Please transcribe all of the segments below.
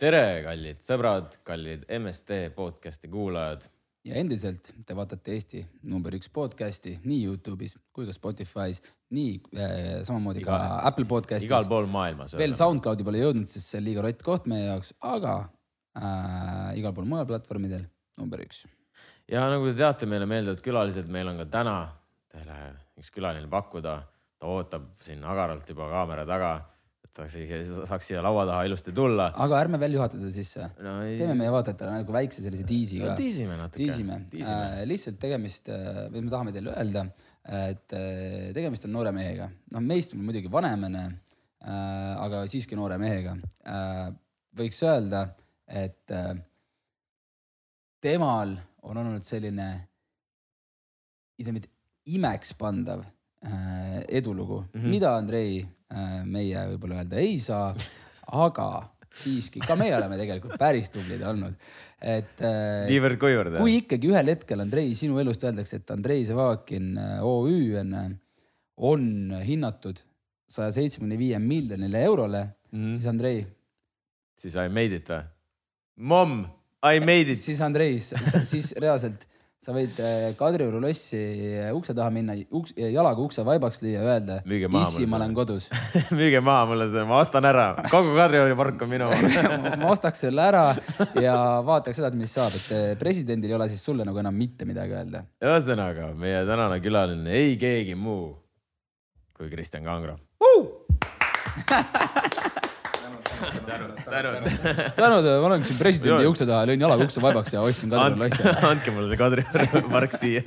tere, kallid sõbrad, kallid MST podcast'i kuulajad. ja endiselt te vaatate Eesti number üks podcast'i nii Youtube'is kui ka Spotify's, nii äh, samamoodi Iga, ka Apple podcast'is. igal pool maailmas. veel SoundCloudi pole jõudnud, sest see on liiga rott koht meie jaoks, aga äh, igal pool mujal platvormidel number üks. ja nagu te teate, meile meeldivad külalised, meil on ka täna teile üks külaline pakkuda. ta ootab siin agaralt juba kaamera taga saaks, saaks siia laua taha ilusti tulla. aga ärme veel juhata teda sisse no,. teeme meie vaatajatele nagu väikse sellise diisiga no,. tiisime natuke. tiisime.. Äh, lihtsalt tegemist, äh, või me tahame teile öelda, et äh, tegemist on noore mehega. noh, meist on muidugi vanemene äh,, aga siiski noore mehega äh,. võiks öelda, et äh, temal on olnud selline, ütleme, imekspandav äh, edulugu mm, -hmm. mida Andrei meie võib-olla öelda ei saa, aga siiski ka meie oleme tegelikult päris tublid olnud, et. Äh, niivõrd-kuivõrd. kui ikkagi ühel hetkel Andrei sinu elust öeldakse, et Andrei Zavakin äh, OÜ on, on hinnatud saja seitsmekümne viie miljonile eurole mm, siis Andrei. siis I made it või? Mom, I made it. siis Andrei, siis reaalselt sa võid äh, Kadrioru lossi äh, ukse taha minna, uks, jalaga ukse vaibaks lüüa öelda, issi, ma olen kodus. Müüge maha mulle see, ma ostan ära, kogu Kadriori park on minu. Ma ostaks selle ära ja vaataks edasi, mis saab, et äh, presidendil ei ole siis sulle nagu enam mitte midagi öelda. ühesõnaga, meie tänane külaline ei keegi muu kui Kristjan Kangro uh! tänud, tänud. tänud, ma olen siin presidendi ukse taha, lõin jalaga ukse vaibaks ja ostsin Kadrioru lossi. andke mulle see Kadrioru park siia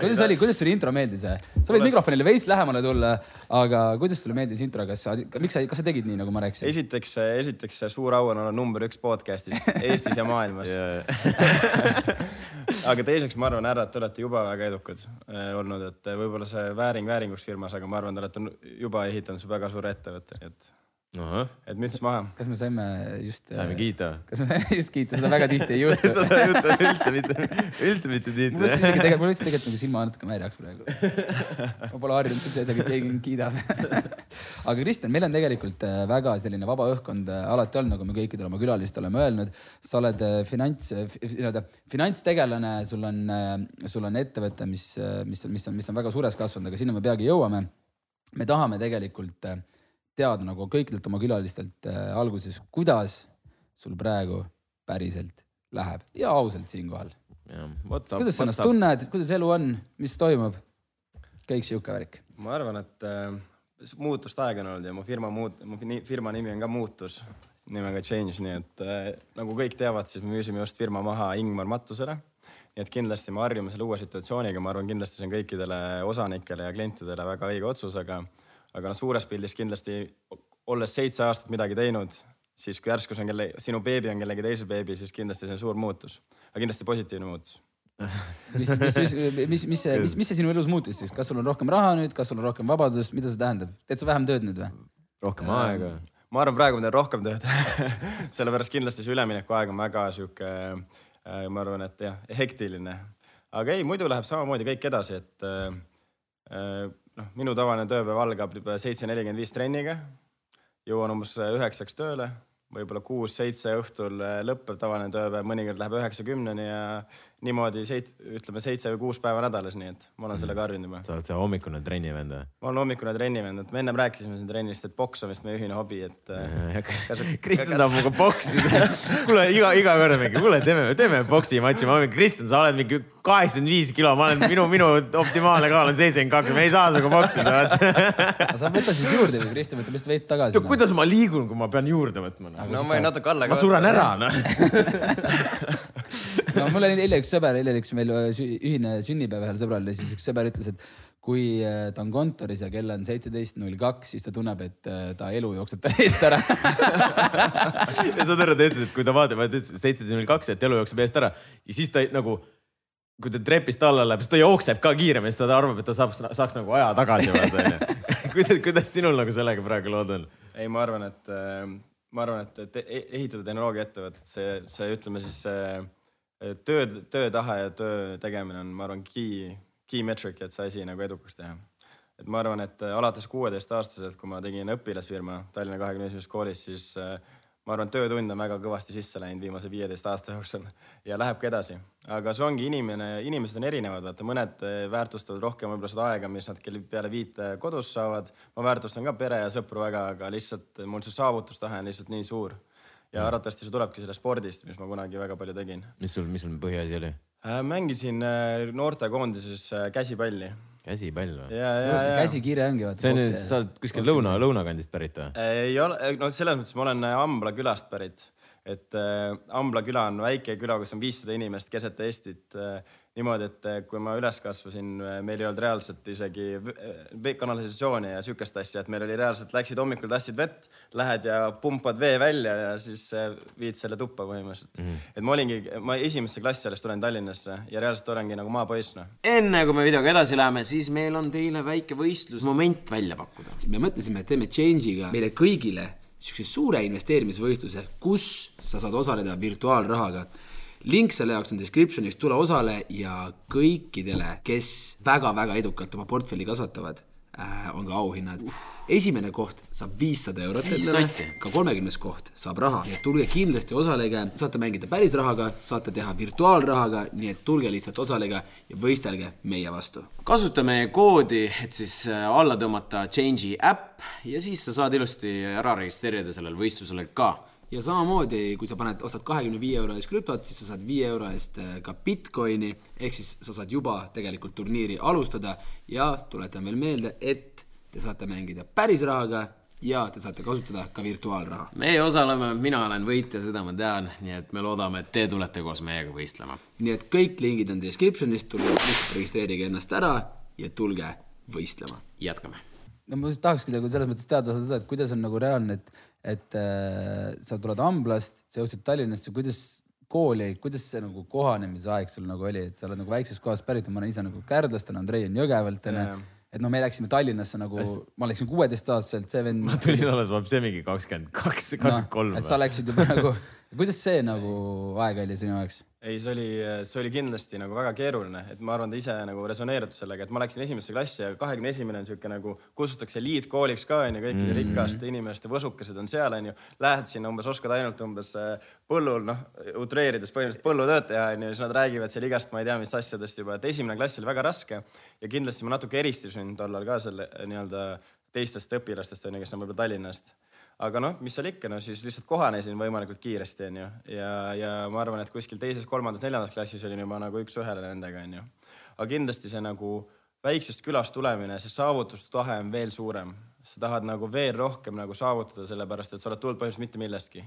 kuidas oli, kuidas sulle intro meeldis? sa võid mikrofonile veits lähemale tulla, aga kuidas sulle meeldis intro, kas sa, miks sa, kas sa tegid nii, nagu ma rääkisin? esiteks, esiteks suur au on olla number üks podcast'is Eestis ja maailmas aga teiseks ma arvan, härrad, te olete juba väga edukad äh, olnud, et võib-olla see vääring vääringus firmas, aga ma arvan, te olete juba ehitanud väga suure ettevõtte, nii et et müts maha. kas me saime just. saime kiita. kas me saime just kiita, seda väga tihti ei juhtu seda ei juhtu üldse mitte, üldse mitte tihti. mul üldse isegi tegelikult, mul üldse tegelikult nagu silma natuke määrjaks praegu. ma pole harjunud siukse asjaga, et keegi mind kiidab aga Kristjan, meil on tegelikult äh, väga selline vaba õhkkond äh, alati olnud, nagu me kõikidele oma külalistele oleme öelnud. sa oled äh, finants, nii-öelda finantstegelane, sul on, sul on ettevõte, mis, mis, mis on, mis on väga suures kasvanud, aga sinna me peagi jõuame. me tahame tegelikult äh, teada nagu kõikidelt oma külalistelt äh, alguses, kuidas sul praegu päriselt läheb ja ausalt siinkohal. kuidas sa ennast tunned, kuidas elu on, mis toimub? kõik sihuke värk. ma arvan, et äh, muutust aega on olnud ja mu firma muut-, mu firma nimi on ka muutus, nimega Change, nii et äh, nagu kõik teavad, siis me müüsime just firma maha Ingmar Mattusele nii et kindlasti me harjume selle uue situatsiooniga, ma arvan, kindlasti see on kõikidele osanikele ja klientidele väga õige otsus, aga aga noh, suures pildis kindlasti olles seitse aastat midagi teinud, siis kui järsku see on kelle, sinu beebi on kellegi teise beebi, siis kindlasti see on suur muutus, aga kindlasti positiivne muutus. Mis, mis, mis, mis, mis, mis, mis see sinu elus muutus siis, kas sul on rohkem raha nüüd, kas sul on rohkem vabadust, mida see tähendab, teed sa vähem tööd nüüd või? rohkem aega. ma arvan, praegu ma teen rohkem tööd. Sellepärast kindlasti see üleminekuaeg on väga sihuke, äh, ma arvan, et jah, hektiline. aga ei, muidu läheb samamoodi kõik edasi, et äh, äh noh, minu tavaline tööpäev algab seitse nelikümmend viis trenniga. jõuan umbes üheksaks tööle võib-olla kuus-seitse õhtul lõpeb tavaline tööpäev, mõnikord läheb üheksa-kümneni ja niimoodi seit-, ütleme seitse või kuus päeva nädalas, nii et ma olen mm. sellega harjunud juba. sa oled see hommikune trennivend või? ma olen hommikune trennivend, et me ennem rääkisime siin trennist, et poks on vist meie ühine hobi, et. Äh, Kristjan tahab minuga poksida kuule iga, iga kord mingi, kuule teeme, teeme poksi matši, ma mingi, Kristjan, sa oled mingi kaheksakümmend viis kilo, ma olen, minu, minu optimaalne kaal on seitsekümmend kaks, me ei saa sinuga poksida, vaata. sa võta siis juurde või Kristjan võtab lihtsalt veits tagasi. kuidas ma liigun, kui ma pean juurde võtma? no ma jäin natuke alla ka. ma suren ära, noh. no mul oli eile üks sõber, eile üks meil ühine sünnipäev ühel sõbral ja siis üks sõber ütles, et kui äh, ta on kontoris ja kell on seitseteist null kaks, siis ta tunneb, et äh, ta elu jookseb ta eest ära ja saad aru, ta ütles, et kui ta vaatab, et seitseteist null kaks, et elu jookseb eest ära ja siis ta nagu kui ta trepist alla läheb, siis ta jookseb ka kiiremini, sest ta arvab, et ta saab, saaks nagu aja tagasi vaata onju. kuidas, kuidas sinul nagu sellega praegu lood on? ei, ma arvan, et äh, ma arvan, et, et e-, ehitada tehnoloogiaettevõtet, see, see ütleme siis see töö, töö tahe ja töö tegemine on, ma arvan, key, key metric, et see asi nagu edukaks teha. et ma arvan, et alates kuueteistaastaselt, kui ma tegin õpilasfirma Tallinna kahekümne esimeses koolis, siis ma arvan, töötund on väga kõvasti sisse läinud viimase viieteist aasta jooksul ja lähebki edasi. aga see ongi inimene, inimesed on erinevad, vaata mõned eh, väärtustavad rohkem võib-olla seda aega, mis nad kell peale viite kodus saavad. ma väärtustan ka pere ja sõpru väga, aga lihtsalt mul see saavutustahe on lihtsalt nii suur. Ja arvatavasti see tulebki sellest spordist, mis ma kunagi väga palju tegin. mis sul, mis sul põhiasi oli? Äh, mängisin äh, noortekoondises äh, käsipalli käsipall või? käsikire ongi vaata. see on, sa oled kuskil lõuna, lõunakandist pärit või? ei ole, no selles mõttes ma olen Ambla külast pärit, et äh, Ambla küla on väike küla, kus on viissada inimest keset Eestit äh, niimoodi, et eh, kui ma üles kasvasin, eh, meil ei olnud reaalselt isegi eh, kanalisatsiooni ja sihukest asja, et meil oli reaalselt, läksid hommikul, tahtsid vett, lähed ja pumpad vee välja ja siis viid selle tuppa põhimõtteliselt mm. -hmm. et ma olingi, ma esimesse klassi alles tulen Tallinnasse ja reaalselt olengi nagu maapoiss noh. enne kui me videoga edasi läheme, siis meil on teile väike võistlusmoment välja pakkuda. me mõtlesime, et teeme Change'iga meile kõigile siukse suure investeerimisvõistluse, kus sa saad osaleda virtuaalrahaga link selle jaoks on description'is, tule osale ja kõikidele, kes väga-väga edukalt oma portfelli kasvatavad äh, on ka auhinnad. Uh.. esimene koht saab viissada eurot endale, ka kolmekümnes koht saab raha, nii et tulge kindlasti osalege, saate mängida päris rahaga, saate teha virtuaalrahaga, nii et tulge lihtsalt osalege ja võistelge meie vastu. kasuta meie koodi, et siis äh, alla tõmmata Change'i äpp ja siis sa saad ilusti ära registreerida sellel võistlusel ka ja samamoodi, kui sa paned, ostad kahekümne viie euro eest krüptot, siis sa saad viie euro eest äh, ka Bitcoini, ehk siis sa saad juba tegelikult turniiri alustada ja tuletan veel meelde, et te saate mängida päris rahaga ja te saate kasutada ka virtuaalraha. meie osaleme, mina olen võitja, seda ma tean, nii et me loodame, et te tulete koos meiega võistlema. nii et kõik lingid on description'is, tulge lihtsalt registreerige ennast ära ja tulge võistlema. jätkame. No ma tahakski nagu selles mõttes teada seda, et kuidas on nagu reaalne, et et äh, sa tuled Amblast, sa jõudsid Tallinnasse, kuidas kooli, kuidas see nagu kohanemisaeg sul nagu oli, et sa oled nagu väiksest kohast pärit, ma olen ise nagu Kärdlast, Andrei on Jõgevalt onju yeah et noh, me läksime Tallinnasse nagu, ma läksin kuueteistaastaselt, see vend. ma tulin alles, ma see mingi kakskümmend kaks, kakskümmend kolm. et sa läksid juba nagu, kuidas see nagu aeg oli sinu jaoks? Ei, see oli, see oli kindlasti nagu väga keeruline, et ma arvan, ta ise nagu resoneerute sellega, et ma läksin esimesse klassi ja kahekümne esimene on sihuke nagu kutsutakse eliitkooliks ka onju, kõikide mm -hmm. rikaste inimeste võsukesed on seal onju. Lähed sinna umbes, oskad ainult umbes äh, põllul noh, utreerides põhimõtteliselt põllutööd teha onju, siis nad räägivad seal igast, ma ei tea, mis asjadest juba, et esimene klass oli väga raske ja kindlasti ma natuke eristusin tollal ka selle nii-öelda teistest õpilastest onju, kes on võib-olla Tallinnast aga noh, mis seal ikka, no siis lihtsalt kohanesin võimalikult kiiresti, onju. ja, ja ma arvan, et kuskil teises, kolmandas, neljandas klassis olin juba nagu üks-ühele nendega, onju. aga kindlasti see nagu väiksest külast tulemine, see saavutustahe on veel suurem. sa tahad nagu veel rohkem nagu saavutada, sellepärast et sa oled tulnud põhimõtteliselt mitte millestki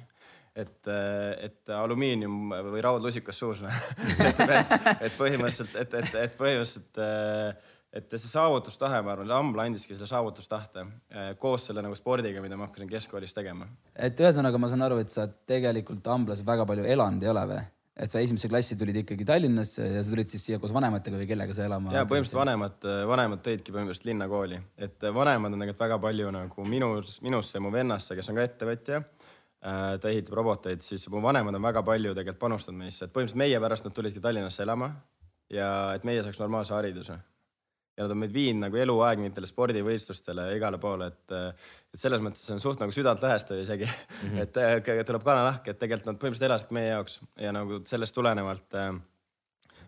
et, et alumiinium või raudlusikas suus noh et, et, et põhimõtteliselt, et, et, et põhimõtteliselt äh, et see saavutustahe, ma arvan, Ambla andiski selle saavutustahte eh, koos selle nagu spordiga, mida ma hakkasin keskkoolis tegema. et ühesõnaga, ma saan aru, et sa tegelikult Amblas väga palju elanud ei ole või? et sa esimesse klassi tulid ikkagi Tallinnasse ja sa tulid siis siia koos vanematega või kellega sa elama? ja põhimõtteliselt vanemad, vanemad tõidki põhimõtteliselt linnakooli, et vanemad on tegelikult väga palju nagu minus, minusse ja mu vennasse, kes on ka ettevõtja äh, ta ehitab roboteid, siis mu vanemad on väga palju tegelikult panustanud meisse, et põhimõtteliselt meie pärast nad tulidki Tallinnasse elama ja et meie saaks normaalse hariduse ja nad on meid viinud nagu eluaeg mingitele spordivõistlustele ja igale poole, et, et selles mõttes on suht nagu südantlõhestav isegi mm, -hmm. et tuleb kananahk, et tegelikult nad põhimõtteliselt elasid meie jaoks ja nagu sellest tulenevalt äh,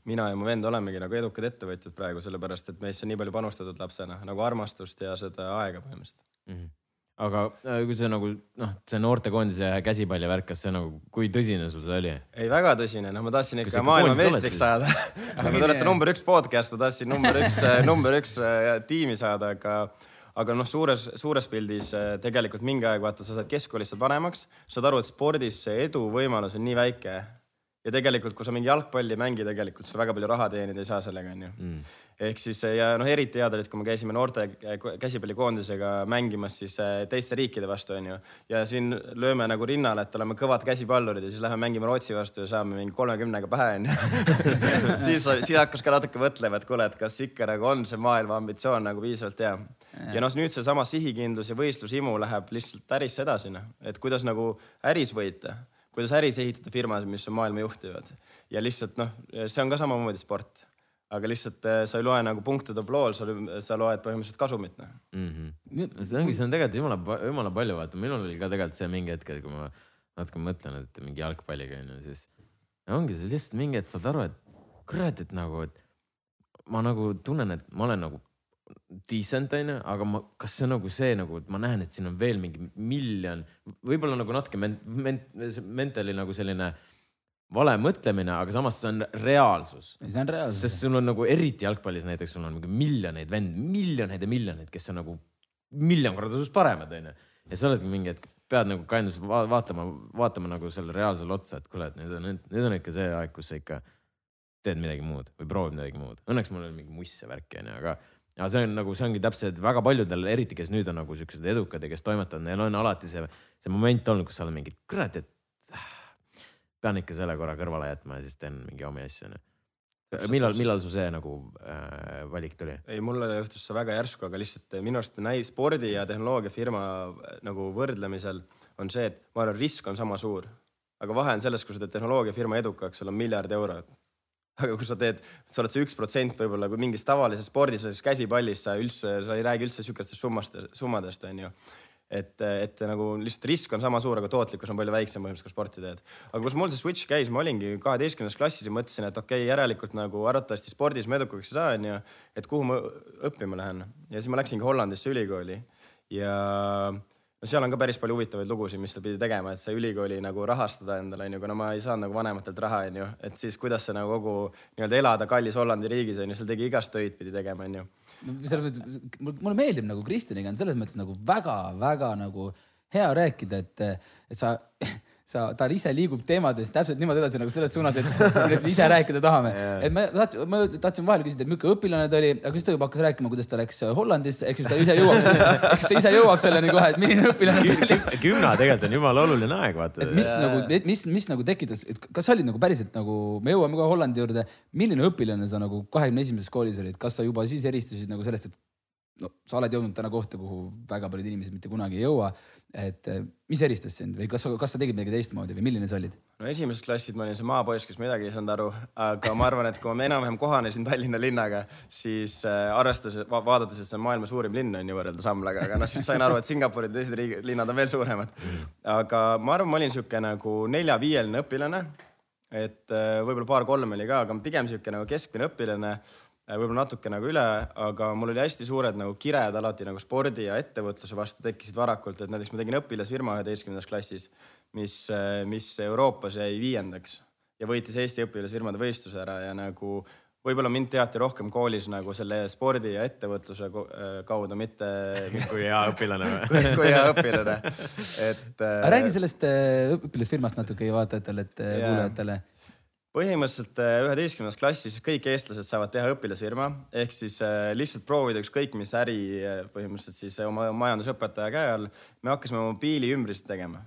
mina ja mu vend olemegi nagu edukad ettevõtjad praegu, sellepärast et meisse on nii palju panustatud lapsena nagu armastust ja seda aega põhimõtteliselt mm. -hmm aga äh, kui see nagu noh, see noortekoondise käsipalli värk, kas see nagu, kui tõsine sul see oli? ei, väga tõsine, noh, ma tahtsin ikka maailmameistriks saada nagu te olete number üks podcast, ma tahtsin number üks number üks äh, tiimi saada, aga aga noh, suures, suures pildis äh, tegelikult mingi aeg vaata, sa saad keskkoolist saad vanemaks, saad aru, et spordis see eduvõimalus on nii väike ja tegelikult, kui sa mingi jalgpalli ei mängi, tegelikult sa väga palju raha teenida ei saa sellega, onju mm. Ehk siis ja noh, eriti head olid, kui me käisime noorte käsipallikoondisega mängimas siis eh, teiste riikide vastu, onju. ja siin lööme nagu rinnale, et oleme kõvad käsipallurid ja siis läheme mängime Rootsi vastu ja saame mingi kolmekümnega pähe, onju. siis, siis hakkas ka natuke mõtlema, et kuule, et kas ikka nagu on see maailma ambitsioon nagu piisavalt hea. ja noh, nüüd seesama sihikindlus ja võistlushimu läheb lihtsalt ärisse edasi, noh, et kuidas nagu äris võita kuidas äris ehitada firmasid, mis on maailma juhtivad ja lihtsalt noh, see on ka samamoodi sport aga lihtsalt eh, sa ei loe nagu punkte tablool, sa, sa loed põhimõtteliselt kasumit noh. Mm -hmm.. see ongi, see on tegelikult jumala, jumala palju, vaata, minul oli ka tegelikult see mingi hetk, kui ma natuke mõtlen, et mingi jalgpalliga on ju, siis ongi see lihtsalt mingi hetk saad aru, et kurat, et nagu, et ma nagu tunnen, et ma olen nagu decent on ju, aga ma, kas see on nagu see nagu, et ma näen, et siin on veel mingi miljon, võib-olla nagu natuke ment-, ment-, mentali nagu selline vale mõtlemine, aga samas see on reaalsus. see on reaalsus. sest sul on nagu eriti jalgpallis näiteks, sul on nagu miljoneid vend, miljoneid ja miljoneid, kes on nagu miljon korda sinust paremad, onju. ja sa oledki mingi hetk, pead nagu kandus va vaatama, vaatama nagu selle reaalsele otsa, et kuule, et nüüd on, nüüd on ikka see aeg, kus sa ikka teed midagi muud või proovid midagi muud. Õnneks mul oli mingi muss ja värki onju, aga, aga see on nagu, see ongi täpselt väga paljudel, eriti kes nüüd on nagu siuksed edukad ja kes toimetavad, neil on alati see, see moment olnud, kus sa oled mingi, kurat, et pean ikka selle korra kõrvale jätma ja siis teen mingi omi asju onju. millal, millal su see nagu äh, valik tuli? ei, mulle juhtus see väga järsku, aga lihtsalt minu arust näi-, spordi ja tehnoloogiafirma äh, nagu võrdlemisel on see, et ma arvan, risk on sama suur. aga vahe on selles, kui sa teed tehnoloogiafirma edukaks, sul on miljard eurot. aga kui sa teed, sa oled see üks protsent võib-olla, kui mingis tavalises spordis, näiteks käsipallis sa üldse, sa ei räägi üldse sihukestest summast, summadest onju et, et nagu lihtsalt risk on sama suur, aga tootlikkus on palju väiksem põhimõtteliselt, kui sporti teed. aga kus mul see switch käis, ma olingi kaheteistkümnendas klassis ja mõtlesin, et okei okay,, järelikult nagu arvatavasti spordis ma edukaks ei saa, onju. et kuhu ma õppima lähen ja siis ma läksingi Hollandisse ülikooli ja no seal on ka päris palju huvitavaid lugusid, mis sa pidi tegema, et sa ülikooli nagu rahastada endale onju, kuna ma ei saanud nagu vanematelt raha onju, et siis kuidas sa nagu kogu nii-öelda elada kallis Hollandi riigis onju, seal tegi igast töid pidi tegema onju no selles mõttes, mulle meeldib nagu Kristjaniga on selles mõttes nagu väga-väga nagu hea rääkida, et sa, sa, ta ise liigub teemadest täpselt niimoodi edasi nagu selles suunas, et millest me ise rääkida tahame. et ma tahtsin, ma tahtsin vahele küsida, et milline õpilane ta oli, aga siis ta juba hakkas rääkima, kuidas ta läks Hollandisse, ehk siis ta ise jõuab, siis ta ise jõuab selleni kohe, et milline õpilane ta oli. kümna tegelikult on jumala oluline aeg, vaata et. mis nagu, mis, mis nagu tekitas, et kas sa olid nagu päriselt nagu, me jõuame kohe Hollandi juurde, milline õpilane sa nagu kahekümne esimeses koolis olid, kas sa juba siis eristusid nagu sellest, et no sa oled jõudnud täna kohta, kuhu väga paljud inimesed mitte kunagi ei jõua. et eh, mis eristas sind või kas, kas sa tegid midagi teistmoodi või milline sa olid? no esimeses klassid ma olin see maapoiss, kes midagi ei saanud aru, aga ma arvan, et kui ma enam-vähem kohanesin Tallinna linnaga, siis äh, arvestades va, vaadates, et see on maailma suurim linn on ju võrreldes Amlaga, aga noh, siis sain aru, et Singapur ja teised riigid, linnad on veel suuremad. aga ma arvan, ma olin sihuke nagu nelja-viieline õpilane. et äh, võib-olla paar-kolm oli ka, aga pigem sihuke nagu keskmine õpilane võib-olla natuke nagu üle, aga mul oli hästi suured nagu kired alati nagu spordi ja ettevõtluse vastu tekkisid varakult, et näiteks ma tegin õpilasfirma üheteistkümnendas klassis, mis, mis Euroopas jäi viiendaks ja võitis Eesti õpilasfirmade võistluse ära ja nagu võib-olla mind teati rohkem koolis nagu selle spordi ja ettevõtluse ko- kaudu, mitte kui hea õpilane või? kui, kui hea õpilane. et räägi sellest õpilasfirmast natuke vaatajatele, et eh, Jaa. Põhimõtteliselt äh, üheteistkümnendas klassis kõik eestlased saavad teha õpilasfirma ehk siis äh, lihtsalt proovida ükskõik mis äri äh, põhimõtteliselt siis oma majandusõpetaja käe all. me hakkasime mobiiliümbrist tegema.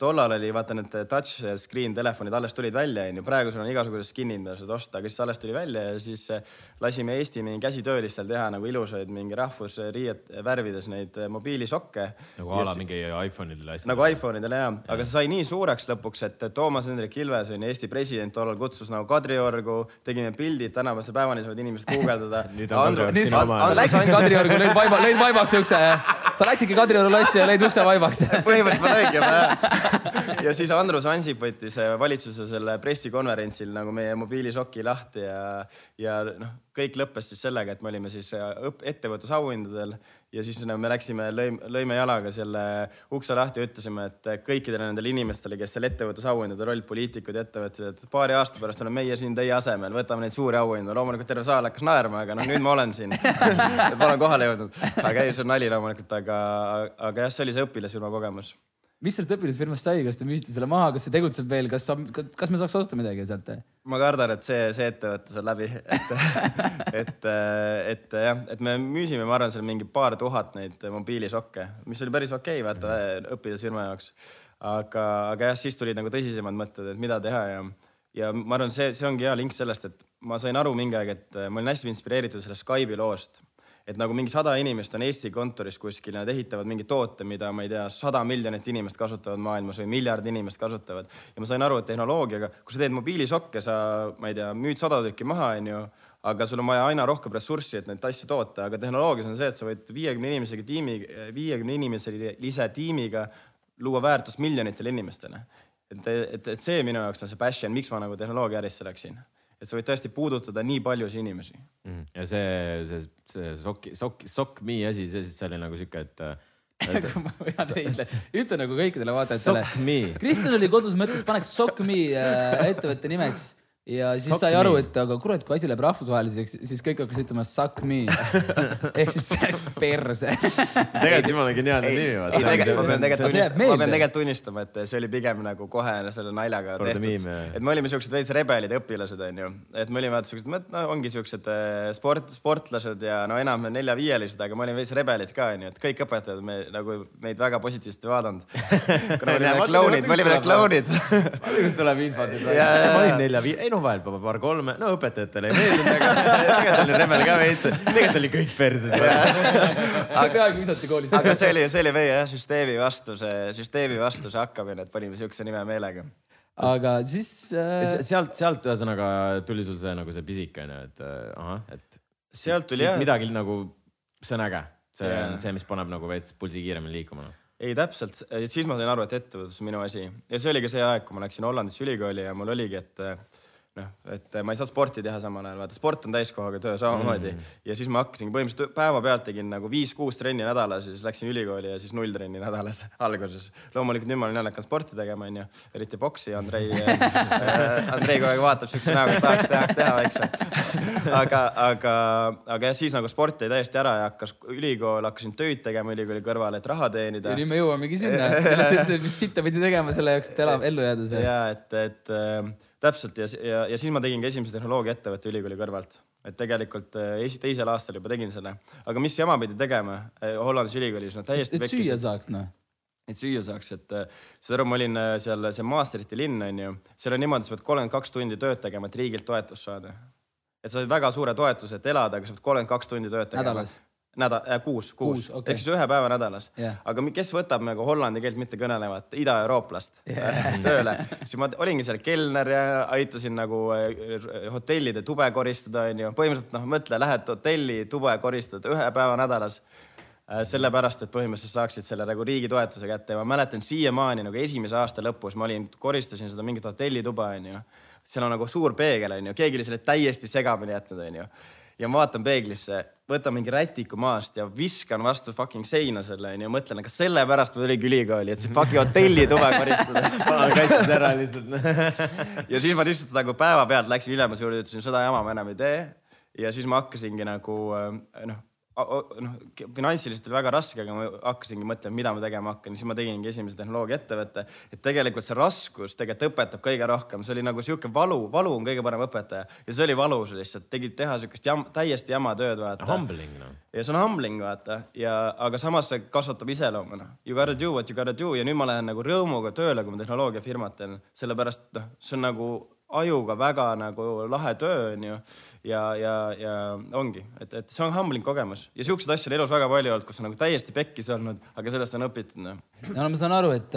Tollal oli vaata need touch screen telefonid alles tulid välja, onju, praegu sul on igasugused skin'id, mida saad osta, aga siis alles tuli välja ja siis äh, lasime Eesti mingi käsitöölistel teha nagu ilusaid mingi rahvusriiet värvides neid äh, mobiilisokke. nagu a la mingi iPhone'idel asjad. nagu iPhone'idel jah, aga see sai nii suureks lõpuks, et Toomas Hendrik Ilves on ju Eesti president tollal kutsus nagu Kadriorgu, tegime pildid, tänavase päevani saavad inimesed guugeldada. Nüüd on Kadriorg sinu oma. sa läksidki Kadriorgu, lõid vaiba, lõid vaibaks ukse. sa läksidki Kadrioru lossi ja lõid ukse vaibaks. põhimõtteliselt ma lõingi juba jah. ja siis Andrus Ansip võttis äh, valitsuse selle pressikonverentsil nagu meie mobiilisoki lahti ja, ja noh, kõik lõppes siis sellega, et me olime siis äh, ettevõtlusauhindadel ja siis no, me läksime, lõime, lõime jalaga selle ukse lahti ja ütlesime, et kõikidele nendele inimestele, kes seal ettevõtlusauhindadel olid, poliitikud ja ettevõtjad, et paari aasta pärast oleme meie siin teie asemel, võtame neid suuri auhindu. loomulikult terve saal hakkas naerma, aga noh, nüüd ma olen siin. ma olen kohale jõudnud. aga ei, see on nali loomulikult, aga, aga jah, see oli see õpilasfirma kogemus mis sellest õpilasfirmast sai, kas te müüsite selle maha, kas see tegutseb veel, kas kas me saaks osta midagi sealt? ma kardan, et see, see ettevõtlus on läbi, et, et, et jah, et me müüsime, ma arvan, seal mingi paar tuhat neid mobiilisokke, mis oli päris okei okay,, vaata õpilasfirma jaoks. aga, aga jah, siis tulid nagu tõsisemad mõtted, et mida teha ja, ja ma arvan, see, see ongi hea link sellest, et ma sain aru mingi aeg, et ma olin hästi inspireeritud sellest Skype'i loost et nagu mingi sada inimest on Eesti kontoris kuskil nad ehitavad mingi toote, mida ma ei tea, sada miljonit inimest kasutavad maailmas või miljard inimest kasutavad. ja ma sain aru, et tehnoloogiaga, kui sa teed mobiilisokke, sa, ma ei tea, müüd sada tükki maha, onju, aga sul on vaja aina rohkem ressurssi, et neid asju toota, aga tehnoloogias on see, et sa võid viiekümne inimesega tiimi, viiekümne inimeselise tiimiga luua väärtust miljonitele inimestele. et, et, et see minu jaoks on see passion, miks ma nagu tehnoloogiaärisse läksin. Et sa võid tõesti puudutada nii paljusid inimesi. Mhm. ja see, see, see sokk, sokk, sokk me asi, see, see oli nagu sihuke, et kui ma vean teile, ütle nagu kõikidele vaatajatele. Kristjan oli kodus, mõtles, paneks Sock Me äh, ettevõtte nimeks ja siis Sock sai aru, et aga kurat, kui asi läheb rahvusvaheliseks, siis kõik hakkasid ütlema Suck Me. ehk siis see läks perse. tegelikult jumala geniaalne nimi. ei, tegelikult ma pean tegelikult tunnistama, ma pean tegelikult tunnistama, et see oli pigem nagu kohe selle naljaga For the tehtud et me olime siuksed veits rebelid õpilased, onju. et me olime vaata siuksed, no ongi siuksed äh, sport, sportlased ja no enam nelja-viielised, aga me olime veits rebelid ka, onju. et kõik õpetajad me nagu meid väga positiivselt ei vaadanud. kuna me olime Vaata, klounid, vaata, me olime kus klounid. kust tuleb infot ma olin nelja-viie, no vahel paar kolme, no õpetajatele ei meeldinud, aga tegelikult oli rebel ka veits. tegelikult oli kõik perses. peaaegu visati koolist. aga see oli, see oli meie jah, süsteemi vastu see, süsteemi vastu see hakkamine, et panime siukse nime meelega. aga siis äh, sealt, sealt ühesõnaga tuli sul see nagu see pisik onju, et äh, ahah, et sealt tuli jah, midagi nagu, see on äge. see Jaa. on see, mis paneb nagu veits pulsi kiiremini liikuma. noh. ei täpselt, siis ma sain aru, et ettevõtlus on minu asi ja see oli ka see aeg, kui ma läksin Hollandisse ülikooli ja mul oligi, et noh, et ma ei saa sporti teha samal ajal, vaata sport on täiskohaga töö samamoodi mm.. ja siis ma hakkasingi põhimõtteliselt päevapealt tegin nagu viis-kuus trenni nädalas ja siis läksin ülikooli ja siis null trenni nädalas alguses. loomulikult nüüd ma olen jälle hakanud sporti tegema, onju, eriti boksi, Andrei äh, Andrei kogu aeg vaatab siukse näoga, et tahaks, tahaks teha väikse. aga, aga, aga jah, siis nagu sport jäi täiesti ära ja hakkas ülikool, hakkasin tööd tegema ülikooli kõrval, et raha teenida ja nüüd me jõuamegi sinna, mis sitta pidi tegema selle jaoks, et elab, ellu jääda see. ja et, et äh, täpselt ja, ja, ja siis ma tegin ka esimese tehnoloogiaettevõtte ülikooli kõrvalt. et tegelikult äh, esi-, teisel aastal juba tegin selle, aga mis jama pidi tegema äh, Hollandis ülikoolis, no täiesti et süüa saaks noh. et süüa saaks, et äh, saad aru, ma olin seal, see Maastrichti linn on ju, seal on niimoodi, sa pead kolmkümmend kaks tundi tööd tegema, et riigilt toetust saada. et sa said väga suure toetuse, et elada, aga sa pead kolmkümmend kaks tundi tööd tegema. Nädalas? Nädal äh,, kuus, kuus, Kuus, okei. ehk siis ühe päeva nädalas Jah. aga kes võtab nagu hollandi keelt mitte kõnelevat idaeurooplast yeah. tööle, siis ma olingi seal kelner ja aitasin nagu äh, hotellide tube koristada, onju. põhimõtteliselt noh, mõtle, lähed hotelli tube koristad ühe päeva nädalas äh, sellepärast, et põhimõtteliselt saaksid selle nagu riigi toetuse kätte ja ma mäletan siiamaani nagu esimese aasta lõpus ma olin, koristasin seda mingit hotellituba, onju. seal on nagu suur peegel, onju, keegi oli selle täiesti segamini jätnud, onju ja ma vaatan peeglisse, võtan mingi rätiku maast ja viskan vastu fucking seina selle onju, mõtlen, kas sellepärast ma tulingi ülikooli, et see fucking hotellituba koristada. kaitses ära lihtsalt. ja siis ma lihtsalt nagu päevapealt läksin ülemuse juurde, ütlesin seda jama ma enam ei tee. ja siis ma hakkasingi nagu äh, noh, noh finantsiliselt oli väga raske, aga ma hakkasingi mõtlema, mida ma tegema hakkan, siis ma tegingi esimese tehnoloogiaettevõtte. et tegelikult see raskus tegelikult õpetab kõige rohkem, see oli nagu sihuke valu, valu on kõige parem õpetaja ja see oli valus lihtsalt, tegid teha siukest jam, täiesti jama tööd, vaata. Humbling noh. ja see on humbling, vaata, ja aga samas see kasvatab iseloomu, noh. You gotta do what you gotta do ja nüüd ma lähen nagu rõõmuga tööle, kui ma tehnoloogiafirmat teen, sellepärast noh, see on nagu ajuga väga nagu lahe töö, onju. ja, ja, ja ongi, et, et see on humbling kogemus ja siukseid asju on elus väga palju olnud, kus on nagu täiesti pekkis olnud, aga sellest on õpitud, noh. no ma saan aru, et,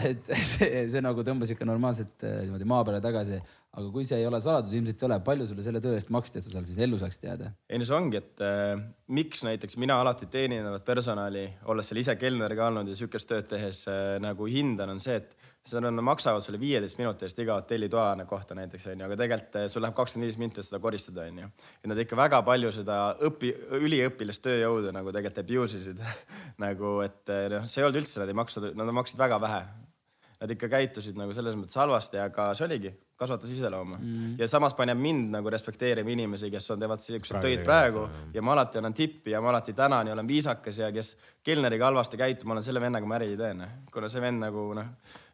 et see, see nagu tõmbas ikka normaalselt äh, niimoodi maa peale tagasi. aga kui see ei ole saladus, ilmselt ei ole, palju sulle selle töö eest maksti, et sa seal siis ellu saaksid jääda? ei no see ongi, et äh, miks näiteks mina alati teenindavat personali, olles seal ise kelner ka olnud ja sihukest tööd tehes äh, nagu hindan, on see, et seda on, maksavad sulle viieteist minuti eest iga hotellitoa kohta näiteks onju, aga tegelikult äh, sul läheb kakskümmend viis minti, et seda koristada onju. ja nad ikka väga palju seda õpi, üliõpilast tööjõudu nagu tegelikult abuse isid nagu, et äh, noh, see ei olnud üldse, nad ei maksnud, nad maksid väga vähe Nad ikka käitusid nagu selles mõttes halvasti, aga see oligi, kasvatas iseloomu mm.. ja samas paneb mind nagu respekteerima inimesi, kes on, teevad siukseid Praegu töid praegu jah. ja ma alati annan tippi ja ma alati tänan ja olen viisakas ja kes kelneriga halvasti käitub, ma olen selle vennaga ma äri ei tee, noh. kuna see vend nagu noh,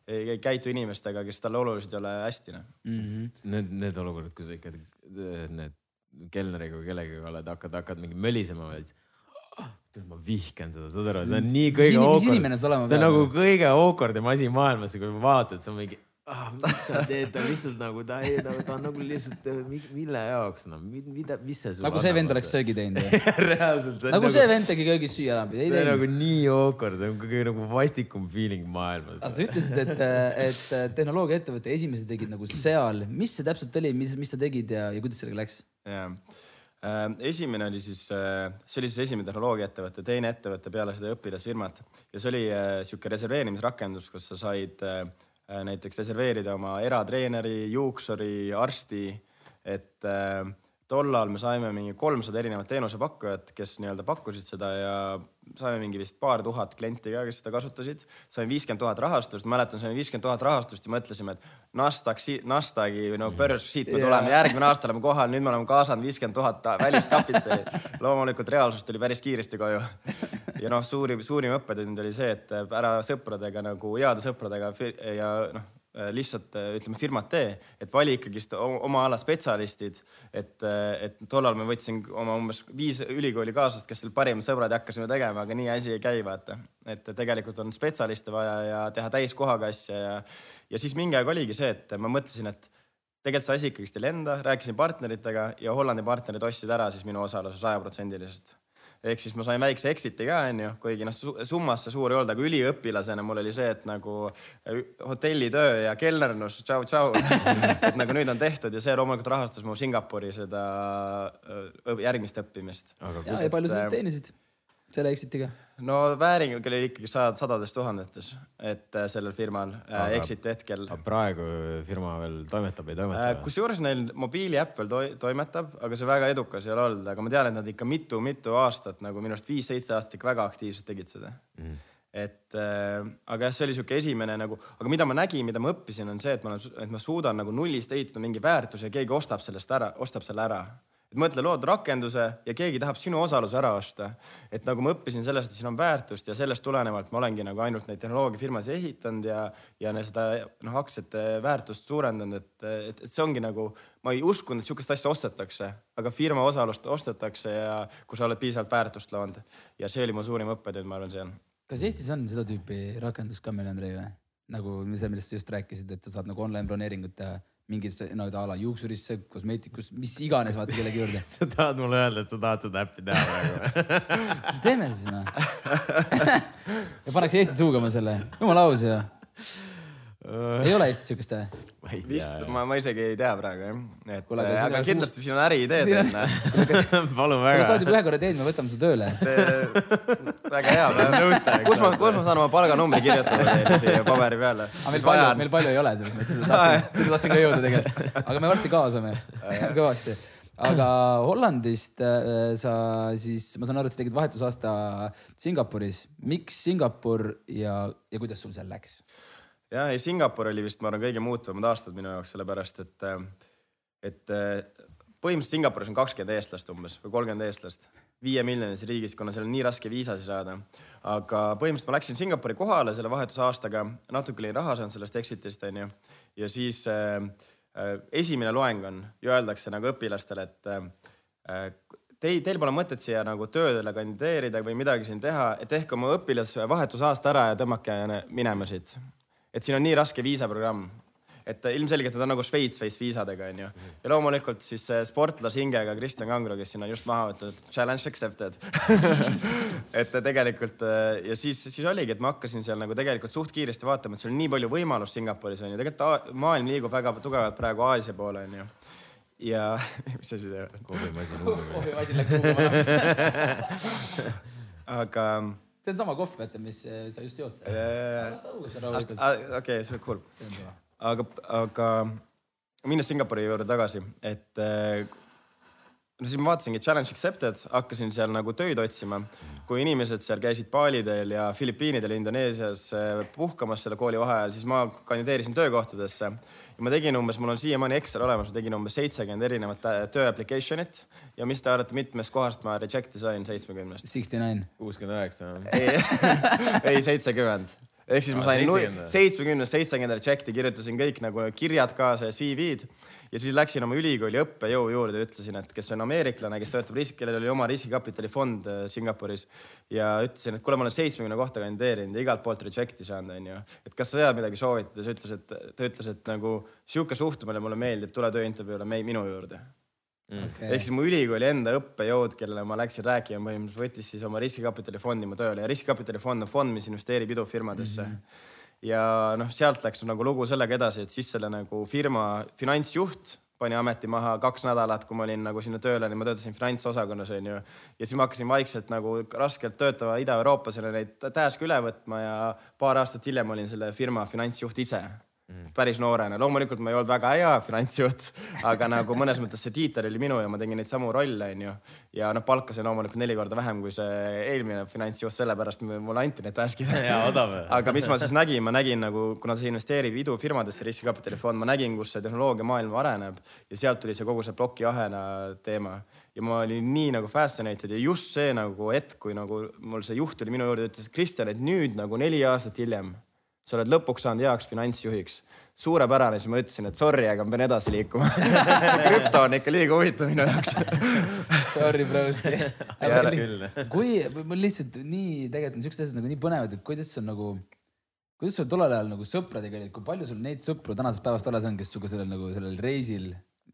ei, käitu inimestega, kes talle olulised ei ole hästi, noh. Need, need olukorrad, kus ikka need kelneriga või kellegagi oled, hakkad, hakkad mingi mölisema veits. ma vihkan seda, saad aru, see on nii kõige Mis awkward inimene sa olema see on nagu noh? kõige awkward'im asi maailmas, kui vaatad, see on mingi ah,, mis sa teed, ta lihtsalt nagu ta ei, ta, ta on nagu lihtsalt mi- mille jaoks noh, mida, mis see nagu see vend oleks söögi teinud reaalselt. nagu see vend tegi köögis süüa ära, ei see on nagu. nii awkward, see on kõige nagu vastikum feeling maailmas aga sa ütlesid, et, et tehnoloogiaettevõtte esimese tegid nagu seal, mis see täpselt oli, mis, mis sa tegid ja, ja kuidas sellega läks? jaa. Äh, esimene oli siis, see oli siis esimene tehnoloogiaettevõte, teine ettevõte peale seda õpilasfirmat ja see oli sihuke reserveerimisrakendus, kus sa said näiteks reserveerida oma eratreeneri, juuksuri, arsti, et äh, tollal me saime mingi kolmsada erinevat teenusepakkujat, kes nii-öelda pakkusid seda ja saime mingi vist paar tuhat klienti ka, kes seda kasutasid. saime viiskümmend tuhat rahastust, mäletan, saime viiskümmend tuhat rahastust ja mõtlesime, et Nasdaq, Nasdaqi või no börs, siit me tuleme, järgmine aasta oleme kohal, nüüd me oleme kaasanud viiskümmend tuhat välist kapitali. loomulikult reaalsus tuli päris kiiresti koju. ja noh, suurim, suurim õppetund oli see, et ära sõpradega nagu heade sõpradega ja noh lihtsalt äh, ütleme firmat tee, et vali ikkagist oma ala spetsialistid. et, äh, et tollal ma võtsin oma umbes viis ülikooli kaaslast, kes olid parimad sõbrad ja hakkasime tegema, aga nii asi ei käi, vaata. et tegelikult on spetsialiste vaja ja teha täiskohaga asja ja, ja siis mingi aeg oligi see, et ma mõtlesin, et tegelikult see asi ikkagist ei lenda, rääkisin partneritega ja Hollandi partnerid ostsid ära siis minu osaluse sajaprotsendiliselt ehk siis ma sain väikse exit'i ka, onju, kuigi noh, summas see suur ei olnud, aga üliõpilasena mul oli see, et nagu äh, hotellitöö ja kelnernus, tšau-tšau et nagu nüüd on tehtud ja see loomulikult rahastas mu Singapuri seda äh, järgmist õppimist. ja, ja palju sa siis teenisid? selle exit'iga? No vääring oli ikkagi sajad, sadades tuhandetes, et äh, sellel firmal äh, exit'i hetkel. praegu firma veel toimetab, ei toimeta äh,? kusjuures neil mobiiliäpp veel to toimetab, aga see väga edukas ei ole olnud, aga ma tean, et nad ikka mitu-mitu aastat nagu minu arust viis-seitse aastat ikka väga aktiivselt tegid seda mm et äh, aga jah, see oli sihuke esimene nagu, aga mida ma nägin, mida ma õppisin, on see, et ma olen, et ma suudan nagu nullist ehitada mingi väärtuse ja keegi ostab sellest ära, ostab selle ära et mõtle, lood rakenduse ja keegi tahab sinu osaluse ära osta. et nagu ma õppisin sellest, et siin on väärtust ja sellest tulenevalt ma olengi nagu ainult neid tehnoloogiafirmasid ehitanud ja, ja seda noh, aktsiate väärtust suurendanud, et, et, et see ongi nagu, ma ei uskunud, et sihukest asja ostetakse, aga firma osalust ostetakse ja kui sa oled piisavalt väärtust loonud ja see oli mu suurim õppetund, ma arvan, seal. kas Eestis on seda tüüpi rakendus ka meil, Andrei või? nagu see, millest sa just rääkisid, et sa saad nagu online broneeringut teha mingisse no a la juuksurisse, kosmeetikus, mis iganes vaata kellegi juurde. Sa tahad mulle öelda, et sa tahad seda äppi teha praegu? Teeme siis noh? Ja paneks Eesti suugama selle, jumala aus ju ei ole Eestis siukest või? vist ma, ma isegi ei tea praegu jah, et Kule, aga, aga kindlasti siin on äriideed enne palun väga. sa oled juba ühe korra teinud, me võtame su tööle. Väga hea, kus ma, kus ma saan oma palganumbri kirjutada teile siia paberi peale? meil palju, meil palju ei ole selles mõttes, et tahtsin, tahtsin ka jõuda tegelikult, aga me varsti kaasame. Kõvasti. Aga Hollandist äh, sa siis, ma saan aru, et sa tegid vahetusaasta Singapuris. miks Singapur ja, ja kuidas sul seal läks? Ja, ja Singapur oli vist, ma arvan, kõige muutuvamad aastad minu jaoks, sellepärast et, et põhimõtteliselt Singapuris on kakskümmend eestlast umbes või kolmkümmend eestlast. Viie miljonises riigis, kuna seal on nii raske viisasid saada. aga põhimõtteliselt ma läksin Singapuri kohale selle vahetusaastaga, natuke oli raha saanud sellest exit'ist onju. Ja siis äh, äh, esimene loeng on ju öeldakse nagu õpilastele, et äh, Teil, teil pole mõtet siia nagu tööle kandideerida või midagi siin teha, et tehke oma õpilasvahetusaasta ära ja tõmmake minema siit et siin on nii raske viisaprogramm, et ilmselgelt nad on nagu Šveits veits viisadega, onju. ja loomulikult siis sportlase hingega Kristjan Kangro, kes siin on just maha võtnud, challenge accepted et tegelikult ja siis, siis oligi, et ma hakkasin seal nagu tegelikult suht kiiresti vaatama, et seal on nii palju võimalust Singapuris onju, tegelikult maailm liigub väga tugevalt praegu Aasia poole onju ja mis asi see on? kohvimasin. kohvimasin läks vist. aga see on sama kohv, vaata, mis eh, sa just jood. okei, see on kurb. aga, aga minnes Singapuri juurde tagasi, et eh, no siis ma vaatasingi challenge accepted, hakkasin seal nagu töid otsima. kui inimesed seal käisid Balidel ja Filipiinidel, Indoneesias puhkamas selle kooli vaheajal, siis ma kandideerisin töökohtadesse ja ma tegin umbes, mul on siiamaani Excel olemas, ma tegin umbes seitsekümmend erinevat äh, töö application'it ja mis te arvate, mitmest kohast ma reject'i sain seitsmekümnest? Sixty nine. kuuskümmend üheksa. ei, ei seitsekümmend ehk siis ma sain seitsmekümnest seitsekümmend reject'i, kirjutasin kõik nagu kirjad kaasa ja CV-d ja siis läksin oma ülikooli õppejõu juurde ja ütlesin, et kes on ameeriklane, kes töötab risk, kellel oli oma riskikapitali fond äh, Singapuris ja ütlesin, et kuule, ma olen seitsmekümne kohta kandideerinud ja igalt poolt reject'i saanud, onju. et kas sa tead midagi soovitada, siis ütles, et ta ütles, et nagu sihuke suhtumine mulle meeldib, tule tööintervjuule minu juurde mm.. Okay. ehk siis mu ülikooli enda õppejõud, kellele ma läksin rääkima, põhimõtteliselt võttis siis oma riskikapitali fondi mu tööle ja riskikapitali fond on fond, mis investeerib idufirmadesse mm. -hmm ja noh, sealt läks nagu lugu sellega edasi, et siis selle nagu firma finantsjuht pani ameti maha kaks nädalat, kui ma olin nagu sinna tööle, ma töötasin finantsosakonnas onju. ja siis ma hakkasin vaikselt nagu raskelt töötama Ida-Euroopas ja neid task'e üle võtma ja paar aastat hiljem olin selle firma finantsjuht ise mm. päris noorena, loomulikult ma ei olnud väga hea finantsjuht, aga nagu mõnes mõttes see tiitel oli minu ja ma tegin neid samu rolle, onju. ja noh, palkasin loomulikult neli korda vähem kui see eelmine finantsjuht, sellepärast mulle anti need task'id. aga mis ma siis nägin, ma nägin nagu, kuna see investeerib idufirmadesse, riskikapitalifond, ma nägin, kus see tehnoloogiamaailm areneb ja sealt tuli see kogu see plokiahela teema ja ma olin nii nagu fascinated ja just see nagu hetk, kui nagu mul see juht tuli minu juurde, ütles Kristjan, et nüüd nagu neli aastat hiljem sa oled lõpuks saanud heaks finantsjuhiks. suurepärane, siis ma ütlesin, et sorry, aga ma pean edasi liikuma see krüpto on ikka liiga huvitav minu jaoks Sorry, broski. kui, mul lihtsalt nii, tegelikult on siuksed asjad nagu nii põnevad, et kuidas on nagu, kuidas sul tollel ajal nagu sõpradega oli, kui palju sul neid sõpru tänasest päevast alles on, kes sinuga sellel nagu sellel reisil,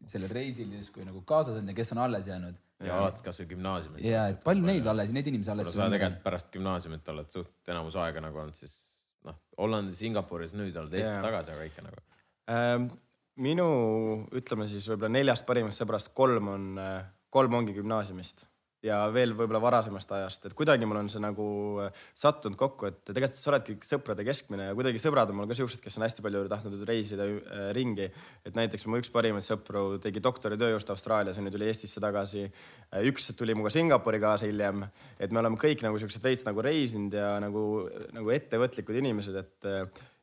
sellel reisil justkui nagu kaasas on ja kes on alles jäänud? ja alates kasvõi gümnaasiumist. ja, et palju neid alles, neid inimesi alles. sa tegelikult pärast gümnaasiumit oled suht enamus aega nagu olnud siis noh, Hollandis, Singapuris, nüüd oled Eestis yeah. tagasi, aga ikka nagu ähm,. minu, ütleme siis võib-olla neljast parimast sõbrast kolm on, äh, kolm ongi gümnaasiumist ja veel võib-olla varasemast ajast, et kuidagi mul on see nagu äh, sattunud kokku, et tegelikult sa oledki sõprade keskmine ja kuidagi sõbrad on mul ka siuksed, kes on hästi palju tahtnud reisida äh, ringi. et näiteks mu üks parimaid sõpru tegi doktoritöö just Austraalias ja nüüd tuli Eestisse tagasi. Äh, üks tuli minuga Singapuri kaasa hiljem, et me oleme kõik nagu siuksed veits nagu reisinud ja nagu, nagu ettevõtlikud inimesed, et,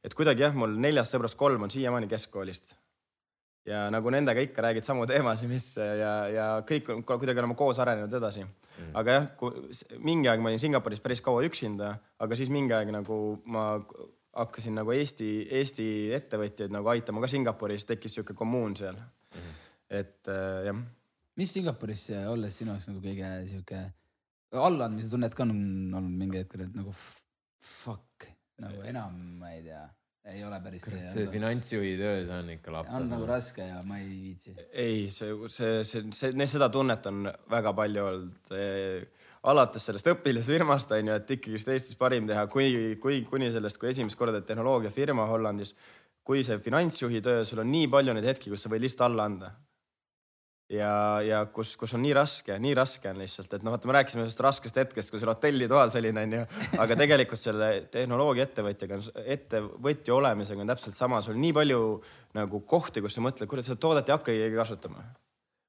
et kuidagi jah, mul neljast sõbrast kolm on siiamaani keskkoolist ja nagu nendega ikka räägid samu teemasid, mis ja, ja kõik kuidagi oleme koos arenenud edasi. Mm.. aga jah, mingi aeg ma olin Singapuris päris kaua üksinda, aga siis mingi aeg nagu ma hakkasin nagu Eesti, Eesti ettevõtjaid nagu aitama ka Singapuris, tekkis sihuke kommuun seal. Mm.. et äh, jah. mis Singapuris olles sinu jaoks nagu kõige sihuke allaandmise tunnet ka on olnud mingi hetkel, et nagu fuck nagu enam ma ei tea ei ole päris see. see finantsjuhi töö, see on ikka lapp. on nagu raske ja ma ei viitsi. ei, see, see, see, see, seda tunnet on väga palju olnud eh,. alates sellest õpilasfirmast on ju, et ikkagist Eestis parim teha, kui, kui kuni sellest, kui esimest korda tehnoloogiafirma Hollandis. kui see finantsjuhi töö, sul on nii palju neid hetki, kus sa võid lihtsalt alla anda ja, ja kus, kus on nii raske, nii raske on lihtsalt, et noh, vaata, me rääkisime sellest raskest hetkest, kui sul hotellitoas olin, onju, aga tegelikult selle tehnoloogiaettevõtjaga, ettevõtja olemisega on täpselt sama, sul on nii palju nagu kohti, kus sa mõtled, kuule, seda toodet ei hakka keegi kasutama.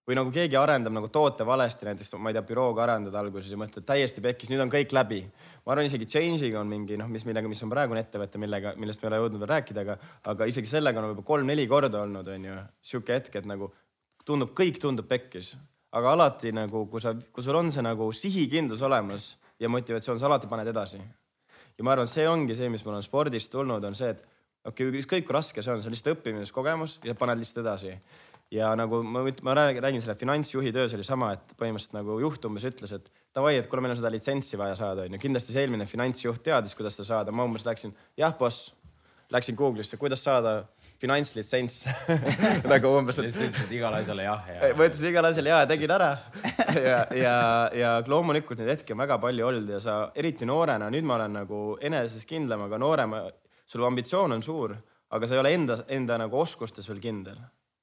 või nagu keegi arendab nagu toote valesti, näiteks ma ei tea, bürooga arendad alguses ja mõtled täiesti pekkis, nüüd on kõik läbi. ma arvan, isegi Change'iga on mingi noh, mis millega, mis on praegune ettevõte, millega, millest me ei ole jõudnud veel rääkida, aga, aga isegi sellega on juba kolm-neli korda olnud, onju, sihuke hetk, et nagu tundub, kõik tundub pekkis, aga alati nagu, kui sa, kui sul on see nagu sihikindlus olemas ja motivatsioon, sa alati paned edasi. ja ma arvan, et see ongi see, mis mul on spordist tulnud, on see, et okei okay,, ükskõik kui raske see on, see on lihtsalt õppimiskogemus ja paned lihtsalt edasi. ja nagu ma, ma räägin, räägin selle finantsjuhi töös oli sama, et põhimõtteliselt nagu juht umbes ütles, et davai, et kuule, meil on seda litsentsi vaja saada, onju. kindlasti see eelmine finantsjuht teadis, kuidas seda saada, ma umbes läksin, jah, boss, läksin Google'isse, kuidas saada finantslitsents nagu umbes. lihtsalt ütlesid igale asjale jah ja. ma ütlesin igale asjale ja ja tegin ära ja, ja, ja loomulikult neid hetki on väga palju olnud ja sa eriti noorena, nüüd ma olen nagu eneses kindlam, aga noorema, sul ambitsioon on suur, aga sa ei ole enda, enda nagu oskustes veel kindel.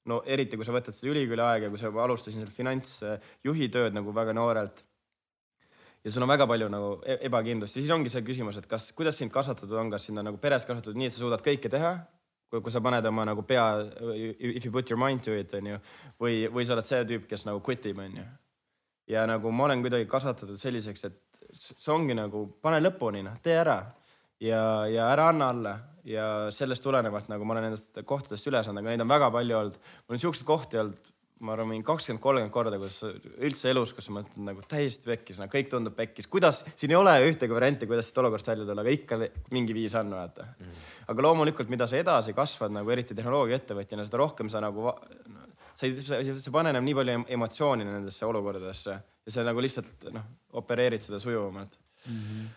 no eriti, kui sa võtad seda ülikooli aega, kui sa alustasin seal finantsjuhi tööd nagu väga noorelt ja sul on väga palju nagu e-, ebakindlust ja siis ongi see küsimus, et kas, kuidas sind kasvatatud on, kas sind on nagu peres kasvatatud nii, et sa suudad kõike teha kui, kui sa paned oma nagu pea, if you put your mind to it, onju. või, või sa oled see tüüp, kes nagu quit ib, onju. ja nagu ma olen kuidagi kasvatatud selliseks, et see ongi nagu pane lõpuni, noh, tee ära. ja, ja ära anna alla ja sellest tulenevalt nagu ma olen nendest kohtadest üle saanud, aga neid on väga palju olnud. mul on siukseid kohti olnud ma arvan, mingi kakskümmend, kolmkümmend korda, kus üldse elus, kus sa mõtled nagu täiesti pekkis, no kõik tundub pekkis, kuidas, siin ei ole ühtegi varianti, kuidas siit olukorrast välja tulla, aga ikka mingi viis on, vaata mm. aga loomulikult, mida sa edasi kasvad nagu eriti tehnoloogiaettevõtjana, seda rohkem sa nagu, sa ei, sa paned nii palju emotsiooni nendesse olukordadesse ja sa nagu lihtsalt noh, opereerid seda sujuvamalt mm. -hmm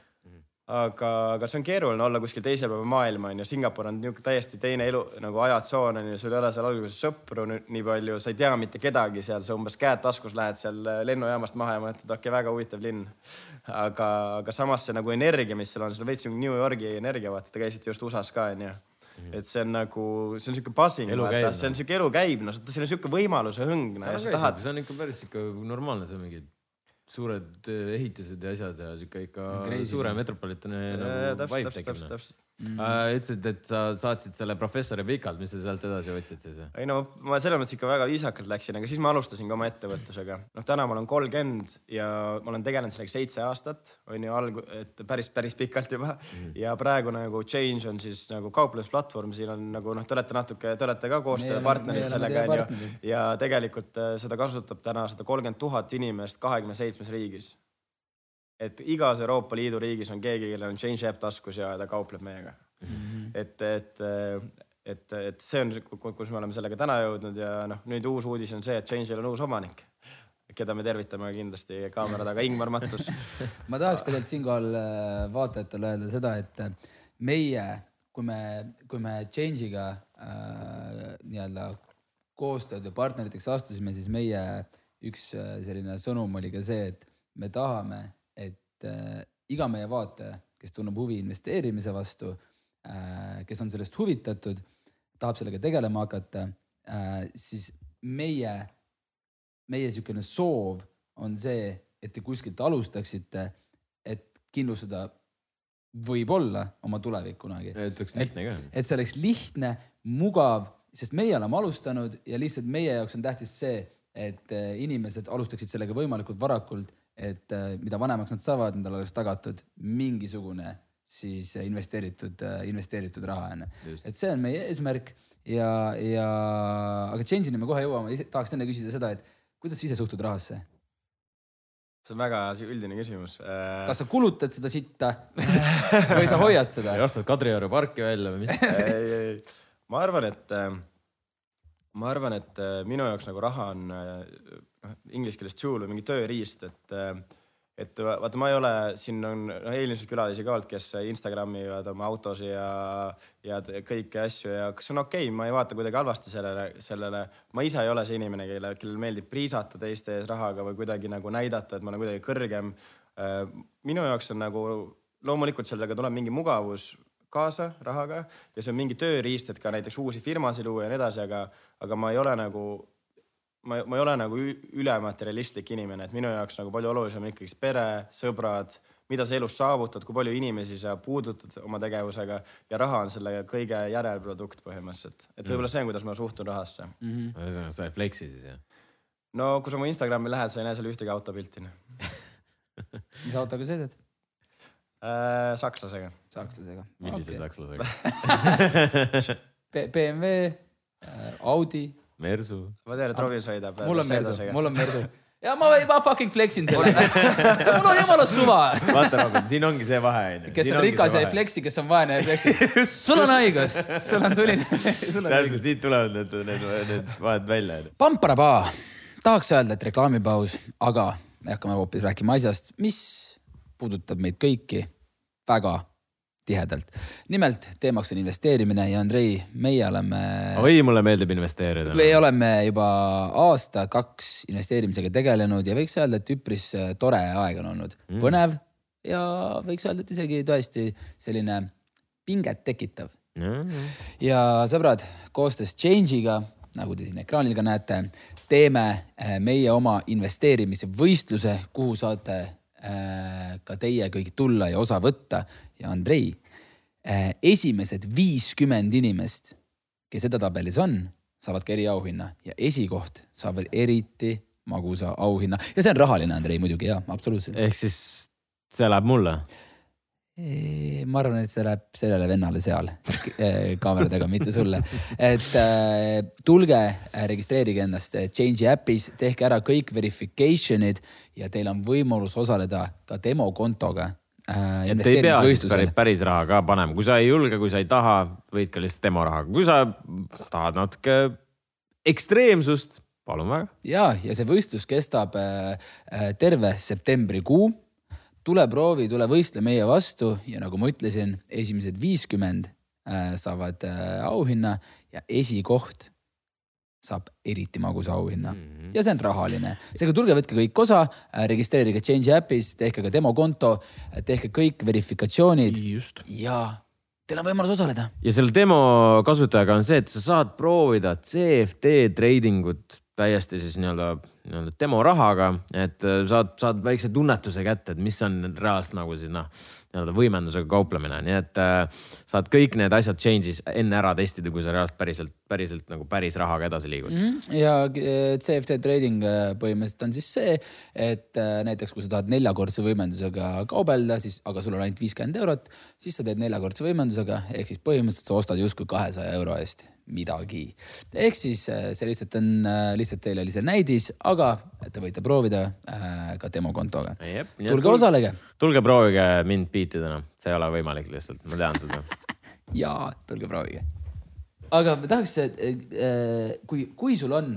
aga, aga see on keeruline olla kuskil teisel pool maailma onju, Singapur on niisugune täiesti teine elu nagu ajatsoon onju, sul ei ole seal alguses sõpru nii palju, sa ei tea mitte kedagi seal, sa umbes käed taskus lähed seal lennujaamast maha ja mõtled, okei okay,, väga huvitav linn. aga, aga samas see nagu energia, mis seal on, sul on veits New Yorgi energia, vaata, te käisite just USA-s ka onju et see on nagu, see on vaata käib,, see on noh. siuke elu käib, noh, seal on siuke võimaluse hõng, no tahad see on ikka päris ikka normaalne, see on mingi suured eh, ehitised ja asjad ja siuke ikka Crazy, suure metropolitane Äh, nagu täpselt, vibe täpselt, tekib. täpselt, täpselt. ütlesid, et sa saatsid selle professori pikalt, mis sa sealt edasi võtsid siis? ei no ma selles mõttes ikka väga viisakalt läksin, aga siis ma alustasin ka oma ettevõtlusega. noh, täna ma olen kolmkümmend ja ma olen tegelenud sellega seitse aastat, on ju alg-, et päris, päris pikalt juba mm.. ja praegu nagu Change on siis nagu kauplemisplatvorm, siin on nagu noh, te olete natuke, te olete ka koostööpartnerid sellega onju partnerid.. ja tegelikult äh, seda kasutab täna sada kolmkümmend tuhat inimest kahekümne seitsmes riigis. Et igas Euroopa Liidu riigis on keegi, kellel on Change äpp taskus ja ta kaupleb meiega mm. -hmm. et, et, et, et see on, kus me oleme sellega täna jõudnud ja noh, nüüd uus uudis on see, et Change'il on uus omanik, keda me tervitame kindlasti kaamera taga, Ingmar Mattus. ma tahaks tegelikult siinkohal äh, vaatajatele öelda seda, et äh, meie, kui me, kui me Change'iga äh, nii-öelda koostööd või partneriteks astusime, siis meie üks äh, selline sõnum oli ka see, et me tahame, et äh, iga meie vaataja, kes tunneb huvi investeerimise vastu äh,, kes on sellest huvitatud, tahab sellega tegelema hakata äh,, siis meie meie niisugune soov on see, et te kuskilt alustaksite, et kindlustada võib-olla oma tulevik kunagi. ütleks lihtne ka. et see oleks lihtne, mugav, sest meie oleme alustanud ja lihtsalt meie jaoks on tähtis see, et inimesed alustaksid sellega võimalikult varakult, et eh, mida vanemaks nad saavad, nendel oleks tagatud mingisugune siis investeeritud, investeeritud raha onju. et see on meie eesmärk ja, ja aga change'ini me kohe jõuame, tahaks enne küsida seda, et kuidas sa ise suhtud rahasse? see on väga üldine küsimus. kas sa kulutad seda sitta või sa hoiad seda? ostad Kadrioru parki välja või mis? ei, ei, ma arvan, et äh, ma arvan, et äh, minu jaoks nagu raha on äh, inglise keeles tool või mingi tööriist, et äh, et va- vaata, ma ei ole, siin on noh, eelmiseid külalisi ka olnud, kes Instagramivad oma autosid ja, ja kõiki asju ja kas on okei okay,, ma ei vaata kuidagi halvasti sellele, sellele. ma ise ei ole see inimene, kelle, kellel meeldib priisata teiste ees rahaga või kuidagi nagu näidata, et ma olen kuidagi kõrgem. minu jaoks on nagu loomulikult sellega tuleb mingi mugavus kaasa rahaga ja see on mingi tööriist, et ka näiteks uusi firmasid luua ja nii edasi, aga, aga ma ei ole nagu ma, ma ei ole nagu ülematerialistlik inimene, et minu jaoks nagu palju olulisem on ikkagi pere, sõbrad, mida sa elus saavutad, kui palju inimesi sa puudutad oma tegevusega ja raha on selle kõige järelprodukt põhimõtteliselt. et võib-olla see on, kuidas ma suhtun rahasse. ühesõnaga, sa ei fleksi siis jah? no kui sa mu Instagrami lähed, sa ei näe seal ühtegi autopilti. mis autoga sõidad? Äh, sakslasega. sakslasega. millise sakslasega? BMW, Audi, Mersu? ma tean, et Robin sõidab. mul on Mersu, mul on Mersu. ja ma, ma fucking flex in selle. mul on jumala suva. vaata, Robin, siin ongi see vahe onju. kes on rikas ja ei flexi, kes on vaene ja ei flexi. sul on õigus, sul on tuline, sul on õigus. täpselt, siit tulevad need, need, need vahed välja. Pamparapaa, tahaks öelda, et reklaamipaus, aga me hakkame hoopis rääkima asjast, mis puudutab meid kõiki väga tihedalt. nimelt teemaks on investeerimine ja Andrei, meie oleme, oi, mulle meeldib investeerida. me oleme juba aasta-kaks investeerimisega tegelenud ja võiks öelda, et üpris äh, tore aeg on olnud mm., põnev ja võiks öelda, et isegi tõesti selline pinget tekitav ja sõbrad, koostöös Change'iga, nagu te siin ekraanil ka näete, teeme äh, meie oma investeerimise võistluse, kuhu saate äh, ka teie kõik tulla ja osa võtta ja Andrei, esimesed viiskümmend inimest, kes edetabelis on, saavad ka eriauhinna ja esikoht saavad eriti magusa auhinna ja see on rahaline, Andrei muidugi ja absoluutselt. ehk siis see läheb mulle. ma arvan, et see läheb sellele vennale seal eh, kaameradega, mitte sulle. et äh, tulge, registreerige ennast äh, Change'i äpis, tehke ära kõik verification'id ja teil on võimalus osaleda ka demokontoga äh, et ei pea siis päris,. päris raha ka panema, kui sa ei julge, kui sa ei taha, võid ka lihtsalt demorahaga, kui sa tahad natuke ekstreemsust, palun väga. ja, ja see võistlus kestab äh, äh, terve septembrikuu. tule proovi, tule võistle meie vastu ja nagu ma ütlesin, esimesed viiskümmend äh, saavad äh, auhinna ja esikoht saab eriti magusa auhinna mm -hmm. ja see on rahaline. seega tulge, võtke kõik osa, registreerige Change'i äpis, tehke ka demokonto, tehke kõik verifikatsioonid ja teil on võimalus osaleda. ja selle demo kasutajaga on see, et sa saad proovida CFD trading ut täiesti siis nii-öelda, nii-öelda demo rahaga, et äh, saad, saad väikse tunnetuse kätte, et mis on reaalselt nagu siis noh, nii-öelda võimendusega kauplemine, nii et äh, saad kõik need asjad change'is enne ära testida, kui sa reaalselt päriselt, päriselt nagu päris rahaga edasi liigud mm.. ja eh, CFD trading eh, põhimõtteliselt on siis see, et eh, näiteks kui sa tahad neljakordse võimendusega kaubelda, siis, aga sul on ainult viiskümmend eurot, siis sa teed neljakordse võimendusega ehk siis põhimõtteliselt sa ostad justkui kahesaja euro eest midagi. ehk siis see lihtsalt on lihtsalt teile lihtsalt näidis, aga te võite proovida ka demokontoga. Tulge tul- osalege tulge proovige mind beat ida, noh, see ei ole võimalik lihtsalt, ma tean seda. ja tulge proovige. Aga ma tahaks, kui, kui sul on,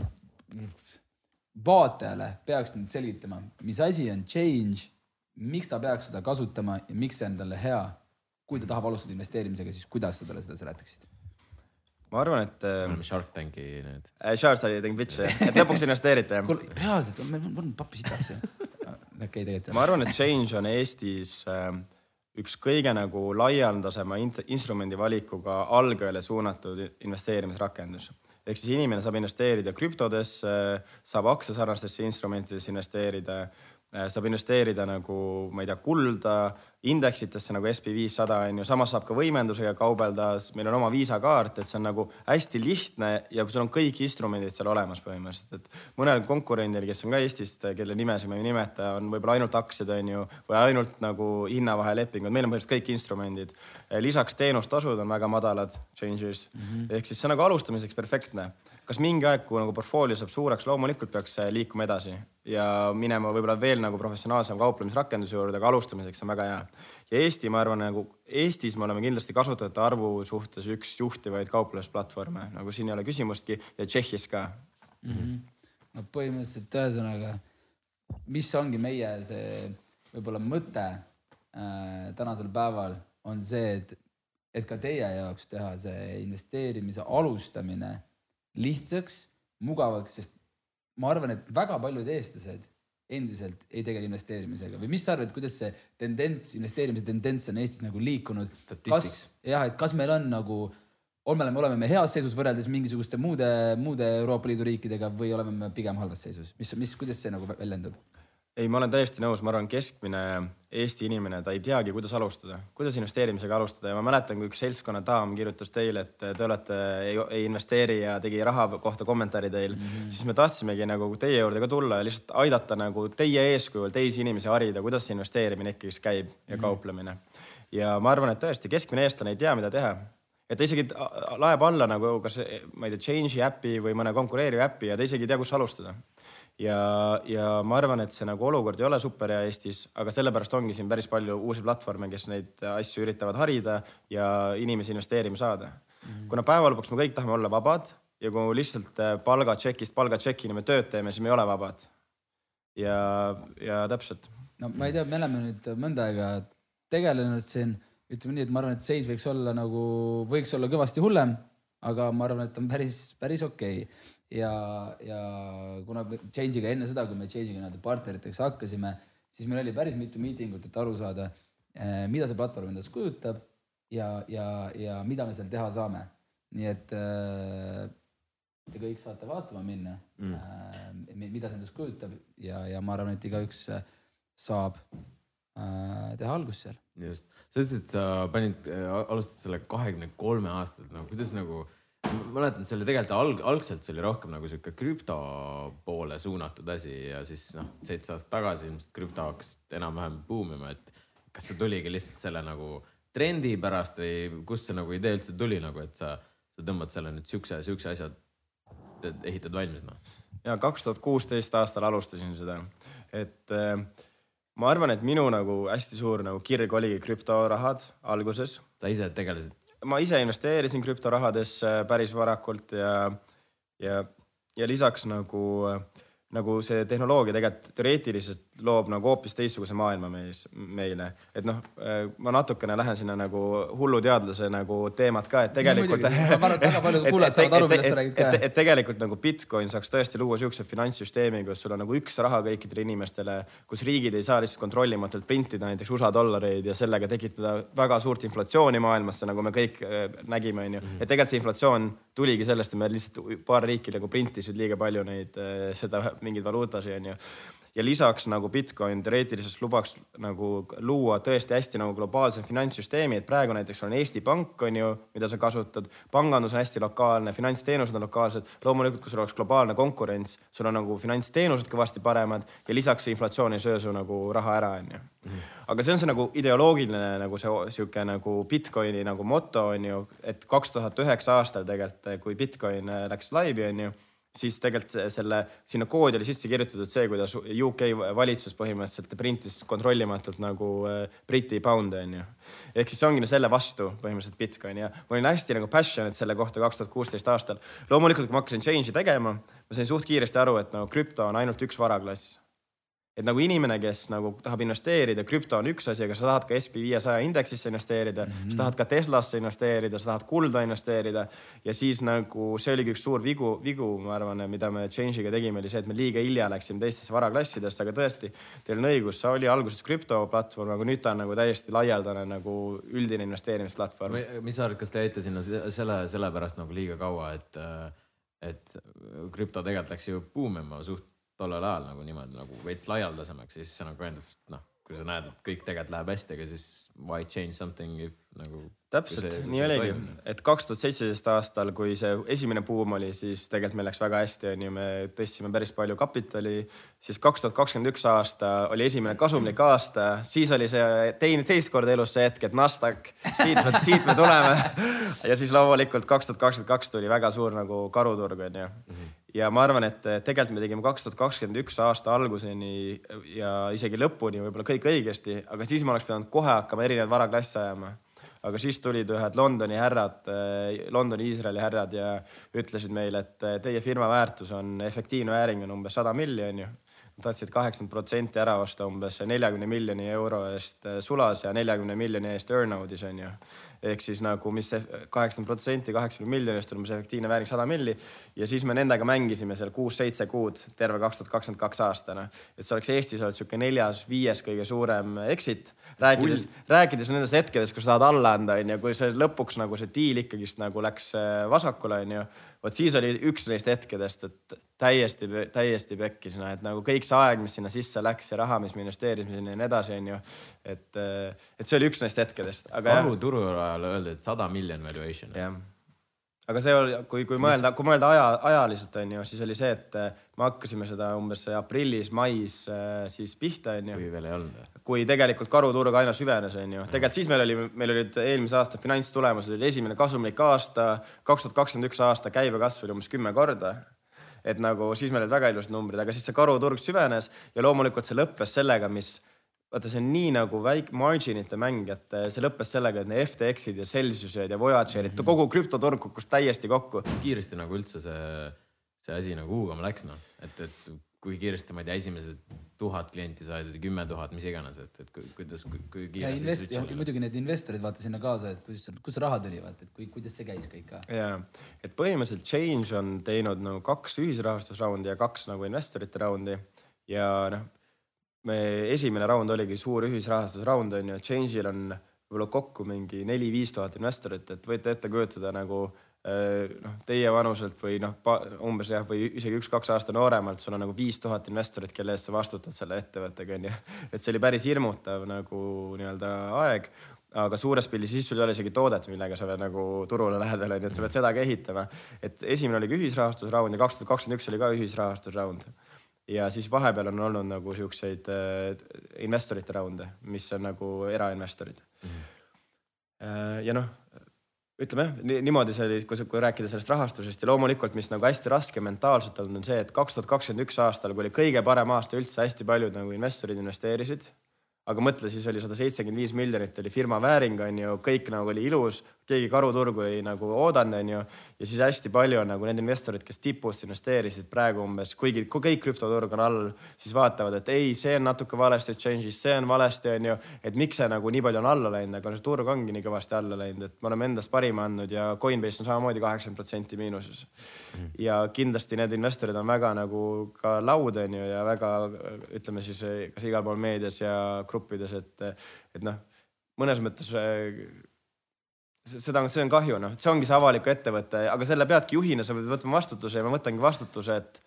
vaatajale peaks nüüd selgitama, mis asi on change, miks ta peaks seda kasutama ja miks see on talle hea. kui ta tahab alustada investeerimisega, siis kuidas sa talle seda seletaksid? ma arvan, et me äh, oleme Shark Tanki need. Shark oli teinud pitch'i, et lõpuks investeerite. kuule, reaalselt, meil on pappi sitaks ju. okei, tegelikult ma arvan, et Change on Eestis äh, üks kõige nagu laialdasema instrumendi valikuga algajale suunatud investeerimisrakendus. ehk siis inimene saab investeerida krüptodesse, saab aktsiasarnastesse instrumentidesse investeerida, saab investeerida nagu, ma ei tea, kulda, indeksitesse nagu SB viissada on ju, samas saab ka võimendusega kaubelda, meil on oma viisakaart, et see on nagu hästi lihtne ja sul on kõik instrumendid seal olemas põhimõtteliselt, et mõnel konkurendil, kes on ka Eestist, kelle nimesid ma ei nimeta, on võib-olla ainult aktsiad, on ju, või ainult nagu hinnavahelepingud, meil on põhimõtteliselt kõik instrumendid. lisaks teenustasud on väga madalad changes mm -hmm. ehk siis see on nagu alustamiseks perfektne kas mingi aeg, kui nagu portfoolio saab suureks, loomulikult peaks see liikuma edasi ja minema võib-olla veel nagu professionaalsema kauplemisrakenduse juurde, aga alustamiseks on väga hea. ja Eesti, ma arvan, nagu Eestis me oleme kindlasti kasutajate arvu suhtes üks juhtivaid kauplemisplatvorme, nagu siin ei ole küsimustki ja Tšehhis ka. mm. -hmm. no põhimõtteliselt ühesõnaga, mis ongi meie see võib-olla mõte äh, tänasel päeval on see, et, et ka teie jaoks teha see investeerimise alustamine lihtsaks, mugavaks, sest ma arvan, et väga paljud eestlased endiselt ei tegele investeerimisega või mis sa arvad, kuidas see tendents, investeerimise tendents on Eestis nagu liikunud? kas jah, et kas meil on nagu, oleme, oleme me heas seisus võrreldes mingisuguste muude, muude Euroopa Liidu riikidega või oleme me pigem halvas seisus, mis, mis, kuidas see nagu väljendub? ei, ma olen täiesti nõus, ma arvan, keskmine Eesti inimene, ta ei teagi, kuidas alustada, kuidas investeerimisega alustada ja ma mäletan, kui üks seltskonna daam kirjutas teile, et te olete, ei, investeeri ja tegi raha kohta kommentaari teil mm, -hmm. siis me tahtsimegi nagu teie juurde ka tulla ja lihtsalt aidata nagu teie eeskujul teisi inimesi harida, kuidas see investeerimine ikkagi käib ja mm -hmm. kauplemine. ja ma arvan, et tõesti keskmine eestlane ei tea, mida teha et ta isegi laeb alla nagu kas, ma ei tea, Change'i äpi või mõne konkureeriva äpi ja ta isegi ei tea, kus alustada ja, ja ma arvan, et see nagu olukord ei ole super hea Eestis, aga sellepärast ongi siin päris palju uusi platvorme, kes neid asju üritavad harida ja inimesi investeerima saada mm. -hmm. kuna päeva lõpuks me kõik tahame olla vabad ja kui lihtsalt äh, palgatšekist palgatšekini me tööd teeme, siis me ei ole vabad. ja, ja täpselt. no ma ei tea, me oleme nüüd mõnda aega tegelenud siin, ütleme nii, et ma arvan, et seis võiks olla nagu, võiks olla kõvasti hullem, aga ma arvan, et on päris, päris okei okay. ja, ja kuna Change'iga enne seda, kui me Change'iga nii-öelda partneriteks hakkasime, siis meil oli päris mitu miitingut, et aru saada, mida see platvorm endast kujutab ja, ja, ja mida me seal teha saame. nii et äh, te kõik saate vaatama minna mm., mida see endast kujutab ja, ja ma arvan, et igaüks saab teha algust seal. just, sa ütlesid, et sa panid, alustasid selle kahekümne kolme aastaselt, no kuidas nagu, ma mäletan, see oli tegelikult alg-, algselt see oli rohkem nagu sihuke krüpto poole suunatud asi ja siis noh, seitse aastat tagasi ilmselt krüpto hakkas enam-vähem buumima, et kas see tuligi lihtsalt selle nagu trendi pärast või kust see nagu idee üldse tuli nagu, et sa, sa tõmbad selle nüüd siukse, siukse asja, ehitad valmis noh. ja kaks tuhat kuusteist aastal alustasin seda, et äh, ma arvan, et minu nagu hästi suur nagu kirg oligi krüptorahad alguses sa ise tegelesid, ma ise investeerisin krüptorahadesse päris varakult ja, ja, ja lisaks nagu, nagu see tehnoloogia tegelikult teoreetiliselt loob nagu hoopis teistsuguse maailma meis, meile. et noh, ma natukene lähen sinna nagu hulluteadlase nagu teemat ka, et tegelikult. ma arvan, et väga paljud kuulajad saavad aru, millest sa räägid ka. et tegelikult nagu Bitcoin saaks tõesti luua siukse finantssüsteemi, kus sul on nagu üks raha kõikidele inimestele, kus riigid ei saa lihtsalt kontrollimatult printida näiteks USA dollareid ja sellega tekitada väga suurt inflatsiooni maailmasse, nagu me kõik äh, nägime, onju. et tegelikult see inflatsioon tuligi sellest, et me lihtsalt paar riiki nagu printisid liiga palju neid, äh, seda mingeid valuutasi, onju ja lisaks nagu Bitcoin teoreetiliselt lubaks nagu luua tõesti hästi nagu globaalse finantssüsteemi, et praegu näiteks on Eesti Pank, on ju, mida sa kasutad, pangandus on hästi lokaalne, finantsteenused on lokaalsed. loomulikult, kui sul oleks globaalne konkurents, sul on nagu finantsteenused kõvasti paremad ja lisaks inflatsioon ei söö su nagu raha ära, on ju. Aga see on see nagu ideoloogiline nagu see sihuke nagu Bitcoini nagu moto on ju, et kaks tuhat üheksa aastal tegelikult, kui Bitcoin läks laivi, on ju siis tegelikult selle, sinna koodi oli sisse kirjutatud see, kuidas UK valitsus põhimõtteliselt printis kontrollimatult nagu äh, Briti pound'e onju. ehk siis ongi selle vastu põhimõtteliselt Bitcoin ja ma olin hästi nagu passionate selle kohta kaks tuhat kuusteist aastal. loomulikult, kui ma hakkasin change'i tegema, ma sain suht kiiresti aru, et nagu krüpto on ainult üks varaklass et nagu inimene, kes nagu tahab investeerida, krüpto on üks asi, aga sa tahad ka SB viiesaja indeksisse investeerida mm, -hmm. sa tahad ka Teslasse investeerida, sa tahad kulda investeerida. ja siis nagu see oligi üks suur vigu, vigu, ma arvan, mida me Change'iga tegime, oli see, et me liiga hilja läksime teistesse varaklassidesse, aga tõesti, teil on õigus, see oli alguses krüptoplatvorm, aga nüüd ta on nagu täiesti laialdane nagu üldine investeerimisplatvorm. mis sa arvad, kas te jäite sinna selle, sellepärast nagu liiga kaua, et, et krüpto tegelikult läks ju buumima suht tollel ajal nagu niimoodi nagu veits laialdasemaks ja siis see nagu endab, noh, kui sa näed, et kõik tegelikult läheb hästi, aga siis why change something if nagu. täpselt, nii oligi, et kaks tuhat seitseteist aastal, kui see esimene buum oli, siis tegelikult meil läks väga hästi, onju, me tõstsime päris palju kapitali. siis kaks tuhat kakskümmend üks aasta oli esimene kasumlik aasta, siis oli see teine, teist korda elus see hetk, et Nasdaq, siit me, siit me tuleme. ja siis loomulikult kaks tuhat kakskümmend kaks tuli väga suur nagu karuturg, onju mhm ja ma arvan, et tegelikult me tegime kaks tuhat kakskümmend üks aasta alguseni ja isegi lõpuni võib-olla kõik õigesti, aga siis ma oleks pidanud kohe hakkama erinevaid varaklasse ajama. aga siis tulid ühed Londoni härrad, Londoni Iisraeli härrad ja ütlesid meile, et teie firma väärtus on, efektiivne vääring on umbes sada miljonit tahtsid kaheksakümmend protsenti ära osta umbes neljakümne miljoni euro eest sulas ja neljakümne miljoni eest earn-out'is on ju ehk siis nagu mis kaheksakümmend protsenti kaheksakümne miljonist on umbes efektiivne vääring sada milli. ja siis me nendega mängisime seal kuus-seitse kuud terve kaks tuhat kakskümmend kaks aastane. et see oleks Eestis olnud sihuke neljas-viies kõige suurem exit. rääkides, rääkides nendest hetkedest, kus sa tahad alla anda, onju, kui see lõpuks nagu see diil ikkagist nagu läks äh, vasakule, onju vot siis oli üks neist hetkedest, et täiesti, täiesti pekkis, noh, et nagu kõik see aeg, mis sinna sisse läks ja raha, mis me investeerisime sinna ja nii edasi, onju. et, et see oli üks neist hetkedest, aga. karu turu ajal öeldi, et sada miljon valuation. jah aga see oli, kui, kui mõelda, kui mõelda aja, ajaliselt on ju, siis oli see, et me hakkasime seda umbes aprillis-mais eh, siis pihta on ju. kui veel ei olnud. kui tegelikult karuturg aina süvenes, on ju. tegelikult siis meil oli, meil olid eelmise aasta finantstulemused oli esimene kasumlik aasta, kaks tuhat kakskümmend üks aasta käibekasv oli umbes kümme korda et nagu siis meil olid väga ilusad numbrid, aga siis see karuturg süvenes ja loomulikult see lõppes sellega, mis vaata, see on nii nagu väike margin'ite mäng, et see lõppes sellega, et need FTX-id ja Celsiused ja Voyagerid mm, -hmm. kogu krüptoturg kukkus täiesti kokku. kiiresti nagu üldse see, see asi nagu huugama läks, noh, et, et kui kiiresti, ma ei tea, esimesed tuhat klienti said või kümme tuhat, mis iganes, et, et kuidas, kui, kui kiiresti. Invest... ja muidugi need investorid vaata sinna kaasa, et kuidas, kust raha tuli, vaata, et kui, kuidas see käis kõik ka. ja, et põhimõtteliselt Change on teinud nagu kaks ühisrahastusraundi ja kaks nagu investorite raundi ja noh me esimene raund oligi suur ühisrahastusraund on ju, Change'il on võib-olla kokku mingi neli-viis tuhat investorit, et võite ette kujutada nagu noh, teie vanuselt või noh, umbes jah, või isegi üks-kaks aasta nooremalt, sul on nagu viis tuhat investorit, kelle eest sa vastutad selle ettevõttega onju. et see oli päris hirmutav nagu nii-öelda aeg, aga suures pildis siis sul ei ole isegi toodet, millega sa veel nagu turule lähed veel onju, et sa pead seda ka ehitama. et esimene oligi ühisrahastusraund ja kaks tuhat kakskümmend üks oli ka ühisrahastusraund ja siis vahepeal on olnud nagu siukseid äh, investorite raunde, mis on nagu erainvestorid mm. -hmm. ja noh, ütleme jah, niimoodi see oli, kui, kui rääkida sellest rahastusest ja loomulikult, mis nagu hästi raske mentaalselt olnud, on see, et kaks tuhat kakskümmend üks aastal, kui oli kõige parem aasta üldse, hästi paljud nagu investorid investeerisid. Aga mõtle, siis oli sada seitsekümmend viis miljonit oli firma vääring, on ju, kõik nagu oli ilus, keegi karuturgu ei nagu oodanud, on ju. ja siis hästi palju on nagu need investorid, kes tipust investeerisid praegu umbes, kuigi kui kõik krüptoturg on all, siis vaatavad, et ei, see on natuke valesti exchange'is, see on valesti, onju. et miks see nagu nii palju on alla läinud, aga see turg ongi nii kõvasti alla läinud, et me oleme endast parima andnud ja Coinbase on samamoodi kaheksakümmend protsenti miinuses mm.. ja kindlasti need investorid on väga nagu ka laud onju ja väga ütleme siis kas igal pool meedias ja gruppides, et, et noh, mõnes mõttes seda on, see on kahju, noh, see ongi see avaliku ettevõte, aga selle peadki juhina, sa pead võtma vastutuse ja ma võtangi vastutuse, et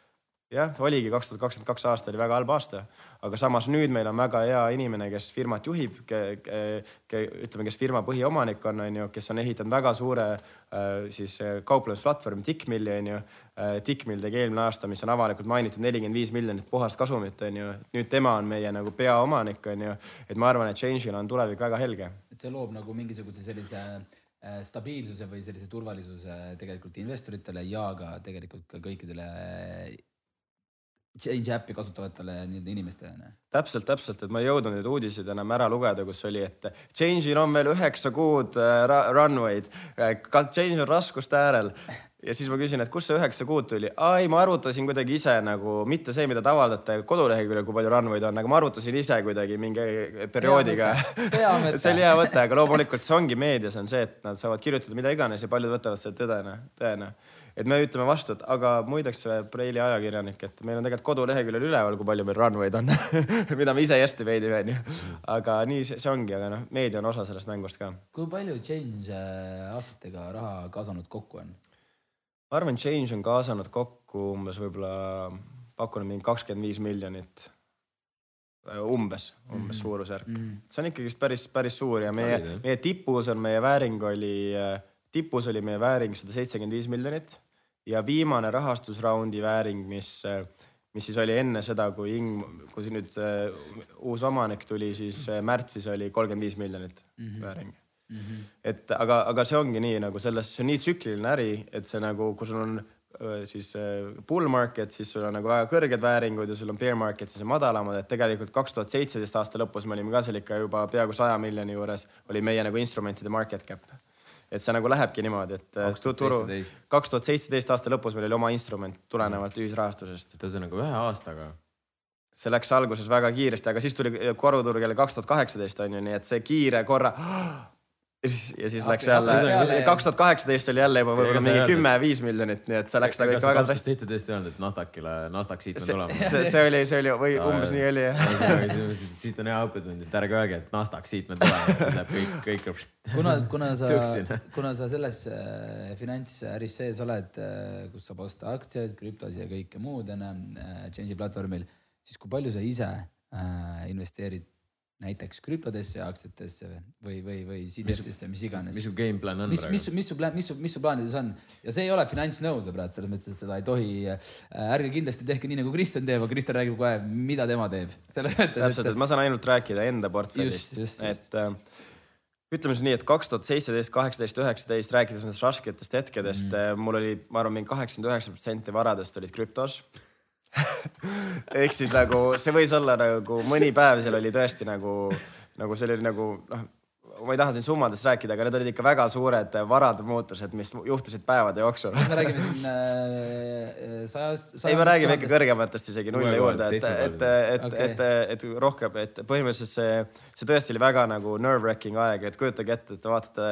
jah, oligi kaks tuhat kakskümmend kaks aasta oli väga halb aasta, aga samas nüüd meil on väga hea inimene, kes firmat juhib, ütleme, kes firma põhiomanik on, onju, kes on ehitanud väga suure äh, siis äh, kauplemisplatvormi Tickmilli onju. Äh, Tickmill tegi eelmine aasta, mis on avalikult mainitud, nelikümmend viis miljonit puhast kasumit onju. nüüd tema on meie nagu peaomanik onju, et ma arvan, et Change'il on tulevik väga helge. et see loob nagu mingisuguse sellise stabiilsuse või sellise turvalisuse tegelikult investoritele ja ka tegelikult ka kõikidele äh, Change äppi kasutavatele nii-öelda inimestele. täpselt, täpselt, et ma ei jõudnud neid uudiseid enam ära lugeda, kus oli, et Change'il on veel üheksa kuud äh, runway'd. Change on raskuste äärel ja siis ma küsin, et kust see üheksa kuud tuli. aa ei, ma arvutasin kuidagi ise nagu mitte see, mida te avaldate koduleheküljel, kui palju runway'd on, aga ma arvutasin ise kuidagi mingi perioodiga. see oli hea mõte, aga loomulikult see ongi meedias on see, et nad saavad kirjutada mida iganes ja paljud võtavad seda tõdena, tõena. et me ütleme vastu, et aga muideks Preili ajakirjanik, et meil on tegelikult koduleheküljel üleval, kui palju meil runway'd on mida me ise hästi veidi onju. aga nii see, see ongi, aga noh, meedia on osa sellest mängust ka. kui palju Change äh, aastatega raha kaasanud kokku on? Ma arvan, Change on kaasanud kokku umbes võib-olla, pakkunud mingi kakskümmend viis miljonit. umbes, umbes mm -hmm. suurusjärk mm. -hmm. see on ikkagist päris, päris suur ja meie, meie tipus on, meie vääring oli, tipus oli meie vääring sada seitsekümmend viis miljonit ja viimane rahastusraundi vääring, mis, mis siis oli enne seda, kui Ing-, kui nüüd uh, uus omanik tuli, siis märtsis oli kolmkümmend viis miljonit mm -hmm. vääring Mm -hmm. et aga, aga see ongi nii nagu selles, see on nii tsükliline äri, et see nagu, kui sul on siis bull market, siis sul on nagu väga kõrged vääringud ja sul on bear market, siis on madalamad, et tegelikult kaks tuhat seitseteist aasta lõpus me olime ka seal ikka juba peaaegu saja miljoni juures oli meie nagu instrumentide market cap. et see nagu lähebki niimoodi, et turu, kaks tuhat seitseteist aasta lõpus meil oli oma instrument tulenevalt ühisrahastusest. ühesõnaga ühe aastaga see läks alguses väga kiiresti, aga siis tuli koruturg jälle kaks tuhat kaheksateist on ju, nii et see kiire korra ja siis, ja siis okay, läks jälle, kaks tuhat kaheksateist oli jälle juba võib-olla mingi kümme, viis miljonit, nii et see läks nagu ikka väga drastiliselt. seitseteist ei olnud, et Nasdaqile, Nasdaq siit on tulemas. see, see oli, see oli või umbes nii oli jah. siit on hea õppetund, et ärge öelge, et Nasdaq siit me tuleme, siis läheb kõik, kõik. kuna, kuna sa, kuna sa selles äh, finantsäris sees oled, äh, kus saab osta aktsiaid, krüptosid ja kõike muud enam äh, Change'i platvormil, siis kui palju sa ise investeerid näiteks krüptodesse, aktsiatesse või, või, või CDF-isse, mis iganes. mis su game plan on mis, praegu? mis, mis su plaan, mis su, mis su plaanides on ja see ei ole finantsnõu sõbrad, selles mõttes, et seda ei tohi äh,. ärge kindlasti tehke nii nagu Kristjan teeb, aga Kristjan räägib kohe, mida tema teeb. täpselt, et ma saan ainult rääkida enda portfellist, et äh, ütleme siis nii, et kaks tuhat seitseteist, kaheksateist, üheksateist, rääkides nendest rasketest hetkedest mm, -hmm. mul oli, ma arvan, mingi kaheksakümmend üheksa protsenti varadest olid krüptos ehk siis nagu see võis olla nagu mõni päev seal oli tõesti nagu, nagu see oli nagu noh, ma ei taha siin summadest rääkida, aga need olid ikka väga suured varade muutused, mis juhtusid päevade jooksul. me räägime siin äh, sajast äh,. ei, me räägime ikka kõrgematest isegi nulli juurde, et, et, et okay., et, et, et rohkem, et põhimõtteliselt see, see tõesti oli väga nagu nerve-wracking aeg, et kujutage ette, et te vaatate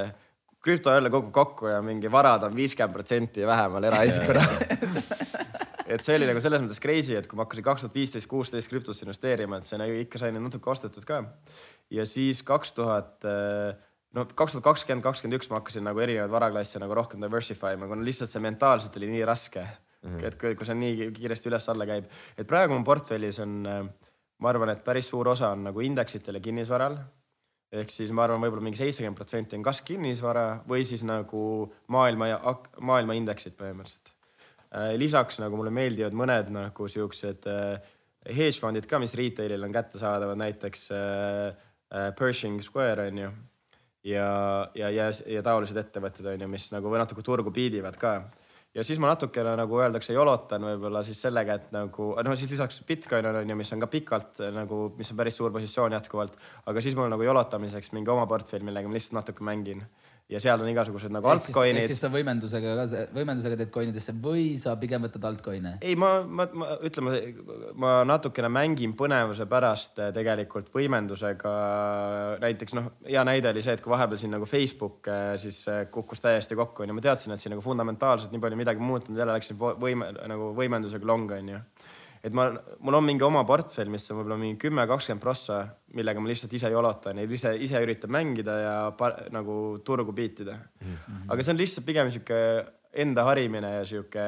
krüpto jälle kogub kokku ja mingi varad on viiskümmend protsenti vähemal eraisikuna et see oli nagu selles mõttes crazy, et kui ma hakkasin kaks tuhat viisteist, kuusteist krüptosse investeerima, et see nagu ikka sai natuke ostetud ka. ja siis kaks tuhat, no kaks tuhat kakskümmend, kakskümmend üks ma hakkasin nagu erinevaid varaklasse nagu rohkem diversify ima, kuna lihtsalt see mentaalselt oli nii raske mm. -hmm. et kui, kui see nii kiiresti üles-alla käib, et praegu mu portfellis on, ma arvan, et päris suur osa on nagu indeksitel ja kinnisvaral ehk siis ma arvan, võib-olla mingi seitsekümmend protsenti on kas kinnisvara või siis nagu maailma ja maailma indeksid põhimõtteliselt lisaks nagu mulle meeldivad mõned nagu siuksed äh, hedge fondid ka, mis retail'il on kättesaadavad, näiteks äh, Pershing Square on ju. ja, ja, ja, ja taolised ettevõtted on ju, mis nagu natuke turgu piidivad ka. ja siis ma natukene nagu öeldakse, jolotan võib-olla siis sellega, et nagu noh, siis lisaks Bitcoin on ju, mis on ka pikalt nagu, mis on päris suur positsioon jätkuvalt, aga siis mul nagu jolotamiseks mingi oma portfell, millega ma lihtsalt natuke mängin ja seal on igasugused nagu siis, ehk altcoin'id siis sa võimendusega ka, võimendusega teed coin'idesse või sa pigem võtad altcoin'e? ei, ma, ma, ma ütleme, ma natukene mängin põnevuse pärast eh, tegelikult võimendusega. näiteks noh, hea näide oli see, et kui vahepeal siin nagu Facebook eh, siis eh, kukkus täiesti kokku onju, ma teadsin, et siin nagu fundamentaalselt nii palju midagi muutunud, jälle läksin võime nagu võimendusega long onju. Et ma, mul on mingi oma portfell, mis on võib-olla mingi kümme, kakskümmend prossa, millega ma lihtsalt ise jolotan ja ise, ise üritan mängida ja par, nagu turgu biitida mm. -hmm. aga see on lihtsalt pigem sihuke enda harimine ja sihuke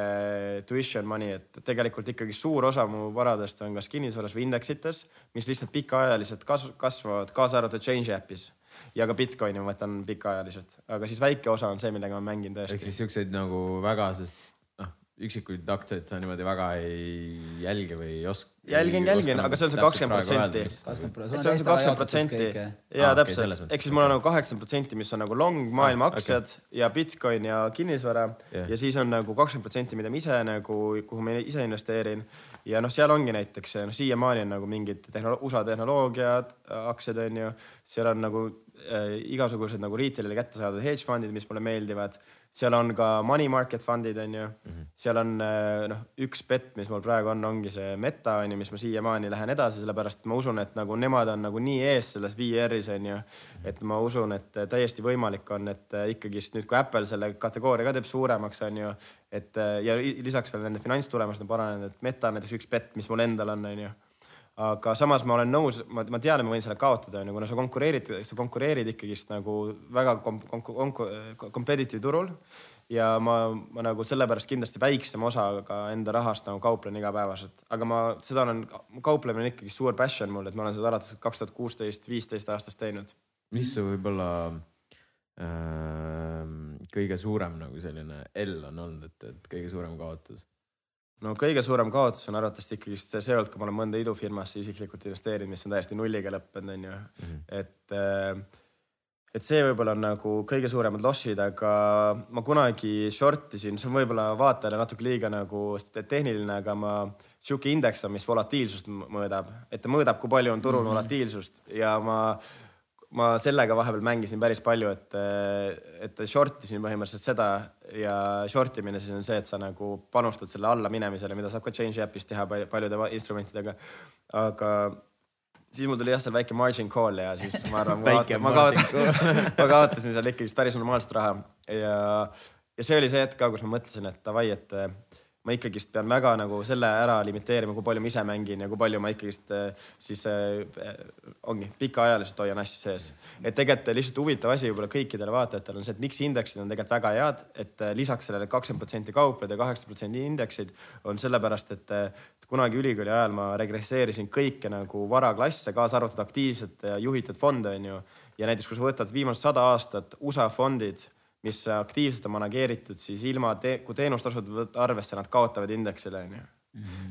tuition money, et tegelikult ikkagi suur osa mu varadest on kas kinnisvaras või indeksites, mis lihtsalt pikaajaliselt kasv-, kasvavad, kaasa arvatud Change äpis. ja ka Bitcoini ma võtan pikaajaliselt, aga siis väike osa on see, millega ma mängin ehk tõesti siis. siukseid nagu väga, noh, üksikuid aktsiaid sa niimoodi väga ei jälgi või ei oska. jälgin, jälgin, aga see on see kakskümmend protsenti. see on see kakskümmend protsenti ja selles täpselt, ehk siis mul on nagu kaheksakümmend protsenti, mis on nagu long maailma Ah, aktsiad ja Bitcoin ja kinnisvara Jah. ja siis on nagu kakskümmend protsenti, mida ma ise nagu, kuhu ma ise investeerin. ja noh, seal ongi näiteks noh, siiamaani on nagu mingid tehnolo USA tehnoloogiad, aktsiad on ju, seal on nagu äh, igasugused nagu retail'ile kättesaadavad hedge fundid, mis mulle meeldivad. Seal on ka money market fund'id on ju mm, Mhm. -hmm. seal on äh, noh, üks bet, mis mul praegu on, ongi see meta on ju, mis ma siiamaani lähen edasi, sellepärast et ma usun, et nagu nemad on nagu nii ees selles VR-is on ju. et ma usun, et äh, täiesti võimalik on, et äh, ikkagist nüüd, kui Apple selle kategooria ka teeb suuremaks, on ju. et ja lisaks veel nende finantstulemused on paranenud, et meta on näiteks üks bet, mis mul endal on, on ju aga samas ma olen nõus, ma, ma tean, et ma võin selle kaotada, onju, kuna sa konkureerid, sa konkureerid ikkagist nagu väga kom-, kom-, kom-, competitive turul. ja ma, ma nagu sellepärast kindlasti väiksema osaga enda rahast nagu kauplen igapäevaselt, aga ma seda olen, kauplemine on ikkagi suur passion mul, et ma olen seda alates kaks tuhat kuusteist, viisteist aastast teinud. mis su võib-olla äh, kõige suurem nagu selline L on olnud, et, et kõige suurem kaotus? No kõige suurem kaotus on arvatavasti ikkagist see, olnud, kui ma olen mõnda idufirmasse isiklikult investeerinud, mis on täiesti nulliga lõppenud, onju mm. -hmm. et äh, et see võib-olla on nagu kõige suuremad lossid, aga ma kunagi short isin, see on võib-olla vaatajale natuke liiga nagu tehniline, aga ma, sihuke indeks on, mis volatiilsust mõõdab, et ta mõõdab, kui palju on turul mm -hmm. volatiilsust ja ma, ma sellega vahepeal mängisin päris palju, et, et short isin põhimõtteliselt seda ja short imine siis on see, et sa nagu panustad selle alla minemisele, mida saab ka change äpis teha pal- paljude instrumentidega. aga siis mul tuli jah, seal väike margin call ja siis ma arvan ma kaotasin, ma kaotasin, seal ikkagist päris normaalset raha ja, ja see oli see hetk ka, kus ma mõtlesin, et davai, et ma ikkagist pean väga nagu selle ära limiteerima, kui palju ma ise mängin ja kui palju ma ikkagist eh, siis eh, ongi pikaajaliselt hoian asju sees. et tegelikult lihtsalt huvitav asi võib-olla kõikidele vaatajatele on see, et miks indeksid on tegelikult väga head, et eh, lisaks sellele kakskümmend protsenti kaupled ja kaheksakümmend protsenti indeksid on sellepärast, et eh, kunagi ülikooli ajal ma regresseerisin kõike nagu varaklasse, kaasa arvatud aktiivset ja juhitud fonde onju. ja näiteks, kui sa võtad viimased sada aastat USA fondid, mis aktiivselt on manageeritud, siis ilma te, kui teenustasud võtta arvesse, nad kaotavad indeksile onju.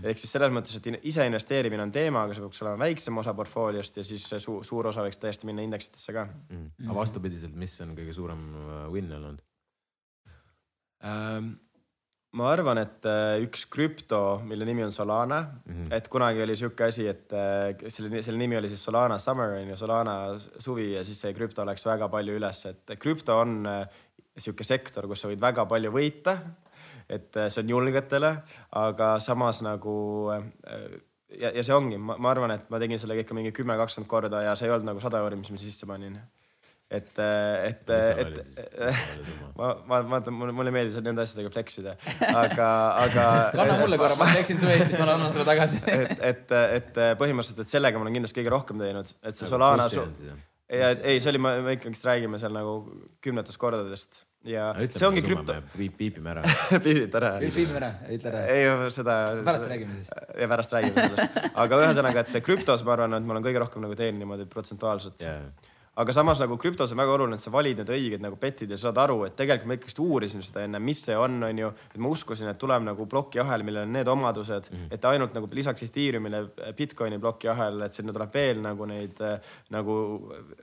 ehk siis selles mõttes, et ise investeerimine on teema, aga see peaks olema väiksem osa portfooliost ja siis suur, suur osa võiks tõesti minna indeksitesse ka mm.. aga vastupidiselt, mis on kõige suurem äh, win olnud? Ähm, ma arvan, et äh, üks krüpto, mille nimi on Solana mm, -hmm. et kunagi oli sihuke asi, et äh, selle, selle nimi oli siis Solana Summer on ju, Solana suvi ja siis see krüpto läks väga palju üles, et krüpto on sihuke sektor, kus sa võid väga palju võita. et äh, see on julgetele, aga samas nagu äh, ja, ja see ongi, ma, arvan, et ma tegin sellega ikka mingi kümme, kakskümmend korda ja see ei olnud nagu sada euri, mis ma sisse panin. et, et, et ma, ma, vaata, mulle, mulle ei meeldi nende asjadega flex ida, aga, aga. kanna mulle korra, ma teeksin su eest, siis ma annan sulle tagasi. et, et, et põhimõtteliselt, et sellega ma olen kindlasti kõige rohkem teinud, et see Solana. Ja ei, see oli, me ikkagist räägime seal nagu kümnetest kordadest ja see ongi krüpto. piipime ära. piibid ära. viime ära, ütle ära. ei, seda. pärast räägime siis. ja pärast räägime sellest, aga ühesõnaga, et krüptos ma arvan, et ma olen kõige rohkem nagu teinud niimoodi protsentuaalselt Yeah. Aga samas nagu krüptos on väga oluline, et sa valid need õiged nagu bet'id ja saad aru, et tegelikult ma ikkagist uurisin seda enne, mis see on, onju. et ma uskusin, et tuleb nagu plokiahel, millel on need omadused mm, -hmm. et ainult nagu lisaks Ethereumile Bitcoini plokiahel, et sinna tuleb veel nagu neid nagu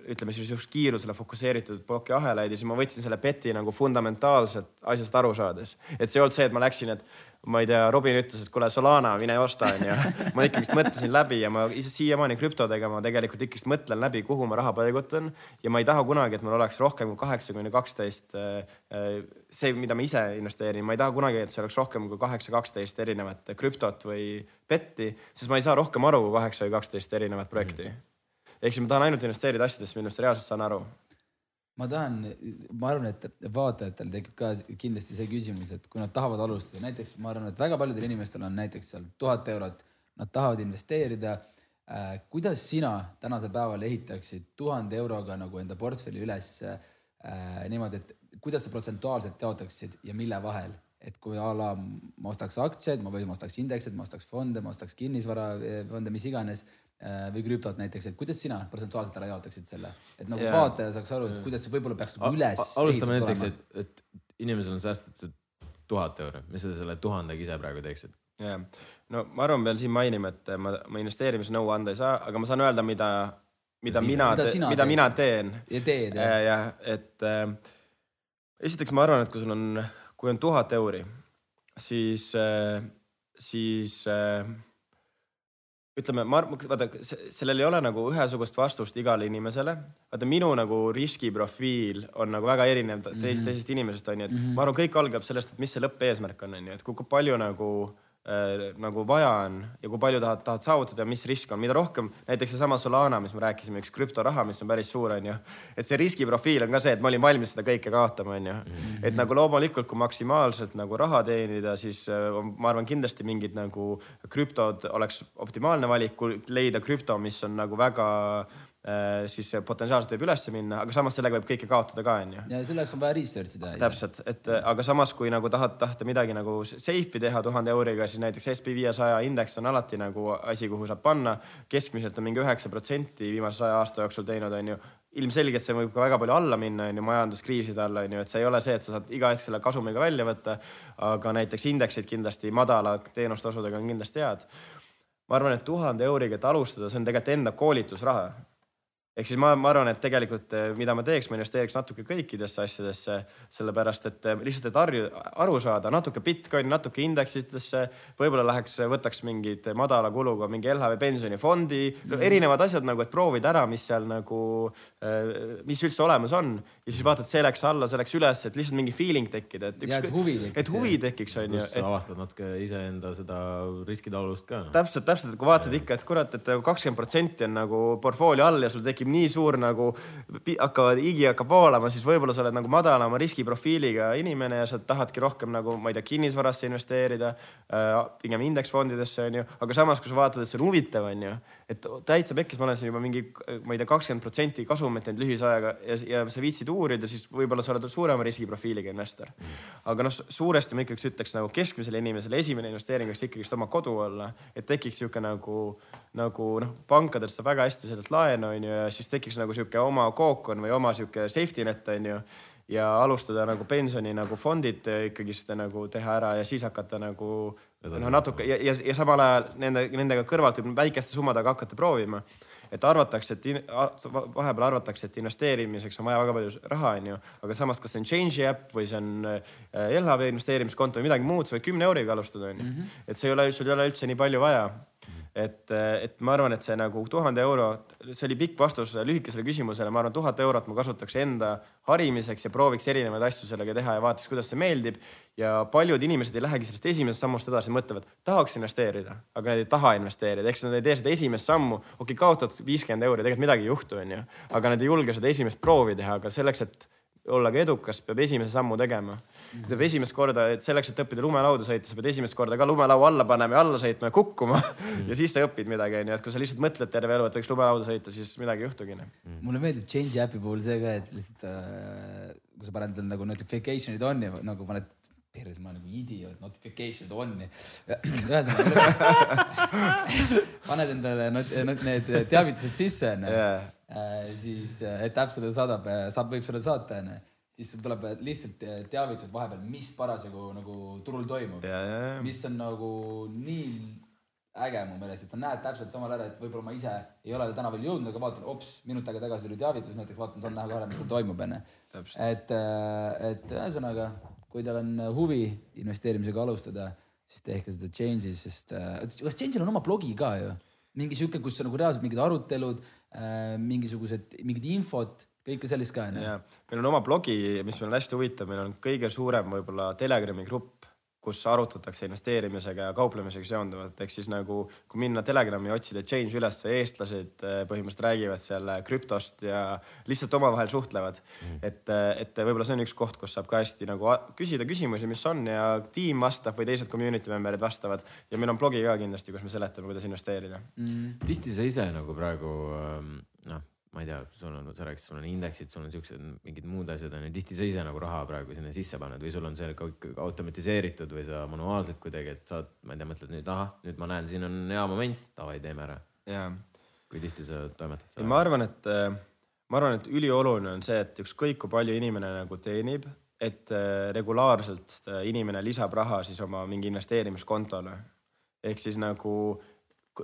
ütleme siis just kiirusele fokusseeritud plokiahelaid ja siis ma võtsin selle bet'i nagu fundamentaalselt asjast aru saades. et see ei olnud see, et ma läksin, et ma ei tea, Robin ütles, et kuule, Solana, mine osta, onju. ma ikkagist mõtlesin läbi ja ma ise siiamaani krüptodega ma tegelikult ikkagist mõtlen läbi, kuhu ma raha paigutan ja ma ei taha kunagi, et mul oleks rohkem kui kaheksa kuni kaksteist see, mida ma ise investeerin, ma ei taha kunagi, et see oleks rohkem kui kaheksa, kaksteist erinevat krüptot või betti, sest ma ei saa rohkem aru kui kaheksa või kaksteist erinevat projekti. ehk siis ma tahan ainult investeerida asjadesse, millest reaalselt saan aru. Ma tahan, ma arvan, et vaatajatel tekib ka kindlasti see küsimus, et kui nad tahavad alustada, näiteks ma arvan, et väga paljudel inimestel on näiteks seal tuhat eurot, nad tahavad investeerida äh,. kuidas sina tänasel päeval ehitaksid tuhande euroga nagu enda portfelli üles äh, niimoodi, et kuidas sa protsentuaalselt jaotaksid ja mille vahel? et kui a la ma ostaks aktsiaid, ma või ma ostaks indekseid, ma ostaks fonde, ma ostaks kinnisvarafonde, mis iganes või krüptot näiteks, et kuidas sina protsentuaalselt ära jaotaksid selle, et nagu yeah. vaataja saaks aru, et kuidas see võib-olla peaks nagu üles alustame näiteks, et, et inimesel on säästetud tuhat eurot, mis sa selle tuhandega ise praegu teeksid? jah, no ma arvan, pean siin mainima, et ma, ma investeerimisnõu anda ei saa, aga ma saan öelda, mida, mida mina Mida, mida mina teen. ja teed jah? jah, et äh, esiteks ma arvan, et kui sul on, kui on tuhat euri, siis äh,, siis äh, ütleme, ma arvan, vaata, sellel ei ole nagu ühesugust vastust igale inimesele. vaata minu nagu riskiprofiil on nagu väga erinev teisest mm -hmm. teisest inimesest onju, et mm -hmm. ma arvan, kõik algab sellest, et mis see lõppeesmärk on onju, et kui, palju nagu nagu vaja on ja kui palju tahad, tahad saavutada ja mis risk on, mida rohkem näiteks seesama Solana, mis me rääkisime, üks krüptoraha, mis on päris suur onju. et see riskiprofiil on ka see, et ma olin valmis seda kõike kaotama onju. et nagu loomulikult, kui maksimaalselt nagu raha teenida, siis äh, on- ma arvan, kindlasti mingid nagu krüptod oleks optimaalne valik, leida krüpto, mis on nagu väga äh, siis potentsiaalselt võib üles minna, aga samas sellega võib kõike kaotada ka onju ja selleks on vaja research ida. täpselt, et äh, aga samas, kui nagu tahad, tahta midagi nagu safe'i teha tuhande euriga, siis näiteks SB viiesaja indeks on alati nagu asi, kuhu saab panna. keskmiselt on mingi üheksa protsenti viimase saja aasta jooksul teinud, onju. ilmselgelt see võib ka väga palju alla minna, onju, majanduskriiside all, onju, et see ei ole see, et sa saad iga hetk selle kasumiga välja võtta. aga näiteks indeksid kindlasti madala teenustasudega on kindlasti head. ma arvan, et tuhande euriga, et alustada, see on tegelikult enda koolitusraha ehk siis ma, ma arvan, et tegelikult eh, mida ma teeks, ma investeeriks natuke kõikidesse asjadesse, sellepärast et eh, lihtsalt, et harju, aru saada natuke Bitcoini, natuke indeksitesse, võib-olla läheks, võtaks mingid madala kuluga mingi LHV pensionifondi. No,, erinevad asjad nagu, et proovida ära, mis seal nagu, mis üldse olemas on ja siis vaatad, see läks alla, see läks üles, et lihtsalt mingi feeling tekkida, et Ja, et huvi tekiks, et huvi tekiks, onju pluss sa avastad natuke iseenda seda riskitaluvust ka. täpselt, täpselt, et kui vaatad ikka, et kurat, et kakskümmend protsenti on nagu portfoolio all ja sul tekib nii suur nagu, hakkavad, higi hakkab voolama, siis võib-olla sa oled nagu madalama riskiprofiiliga inimene ja sa tahadki rohkem nagu, ma ei tea, kinnisvarasse investeerida äh,, pigem indeksfondidesse onju, aga samas, kui sa vaatad, et see on huvitav onju, et täitsa pekkis, ma olen siin juba mingi, ma ei tea, kakskümmend protsenti kasumit teinud lühise ajaga ja, ja sa viitsid uurida, siis võib-olla sa oled suurema riskiprofiiliga investor. aga noh, suuresti ma ikkagi ütleks nagu keskmisele inimesele esimene investeering võiks ikkagist oma kodu olla, et tekiks sihuke nagu, nagu noh, pankadelt saab väga hästi sellelt laenu onju ja siis tekiks nagu sihuke oma kookon või oma sihuke safety net onju ja alustada nagu pensioni nagu fondid ikkagist nagu teha ära ja siis hakata nagu noh, natuke ja, ja, ja samal ajal nende, nendega kõrvalt väikeste summadega hakata proovima. et arvatakse, et vahepeal arvatakse, et investeerimiseks on vaja väga palju raha, onju, aga samas, kas see on Change'i äpp või see on äh, LHV investeerimiskonto või midagi muud, sa võid kümne euriga alustada, onju. et see ei ole, sul ei ole üldse nii palju vaja et, et ma arvan, et see nagu tuhande euro, see oli pikk vastus lühikesele küsimusele, ma arvan, tuhat eurot ma kasutaks enda harimiseks ja prooviks erinevaid asju sellega teha ja vaataks, kuidas see meeldib. ja paljud inimesed ei lähegi sellest esimesest sammust edasi, mõtlevad, tahaks investeerida, aga nad ei taha investeerida, siis nad ei tee seda esimest sammu. okei okay,, kaotad viiskümmend euri, tegelikult midagi ei juhtu, onju, aga nad ei julge seda esimest proovi teha, aga selleks, et olla ka edukas, peab esimese sammu tegema. ta peab esimest korda, et selleks, et õppida lumelauda sõita, sa pead esimest korda ka lumelaua alla panema ja alla sõitma ja kukkuma ja siis sa õpid midagi, onju, et kui sa lihtsalt mõtled terve elu, et võiks lumelauda sõita, siis midagi ei juhtugi. noh. mulle meeldib Change äpi puhul see ka, et lihtsalt äh, kui sa paned endale nagu notification'id on ja nagu paned, perse, ma nagu idioot, notification'id on'i. ühesõnaga, paned endale not, not, need teavitused sisse onju Jaa. äh,, siis äh, et äpp sulle saadab, saab, võib sulle saata onju, siis sul tuleb lihtsalt äh, teavitused vahepeal, mis parasjagu nagu turul toimub mis on nagu nii äge mu meelest, et sa näed täpselt samal ajal, et võib-olla ma ise ei ole täna veel jõudnud, aga vaatan, ops, minut aega tagasi tuli teavitus, näiteks vaatan, saan näha kohe, mis seal toimub, onju. et, et ühesõnaga, kui teil on huvi investeerimisega alustada, siis tehke seda Change'is, sest äh, kas Change'il on oma blogi ka ju? mingi sihuke, kus on nagu reaalselt mingid arutelud äh,, mingisugused, mingid infot, kõike sellist ka onju. meil on oma blogi, mis meil on hästi huvitav, meil on kõige suurem võib-olla Telegrami grupp, kus arutatakse investeerimisega ja kauplemisega seonduvat, ehk siis nagu kui minna Telegrami ja otsida change üles, eestlased eh, põhimõtteliselt räägivad seal krüptost ja lihtsalt omavahel suhtlevad mm.. et, et võib-olla see on üks koht, kus saab ka hästi nagu küsida küsimusi, mis on ja tiim vastab või teised community member'id vastavad ja meil on blogi ka kindlasti, kus me seletame, kuidas investeerida Mm. tihti sa ise nagu praegu ähm, noh, ma ei tea, sul on, sa rääkisid, sul on indeksid, sul on siuksed mingid muud asjad on ju, tihti sa ise nagu raha praegu sinna sisse paned või sul on see kõik automatiseeritud või sa manuaalselt kuidagi, et saad, ma ei tea, mõtled nüüd ahah, nüüd ma näen, siin on hea moment, davai, teeme ära. ja kui tihti sa toimetad ei, ma arvan, et ma arvan, et ülioluline on see, et ükskõik kui palju inimene nagu teenib, et äh, regulaarselt äh, inimene lisab raha siis oma mingi investeerimiskontole. ehk siis nagu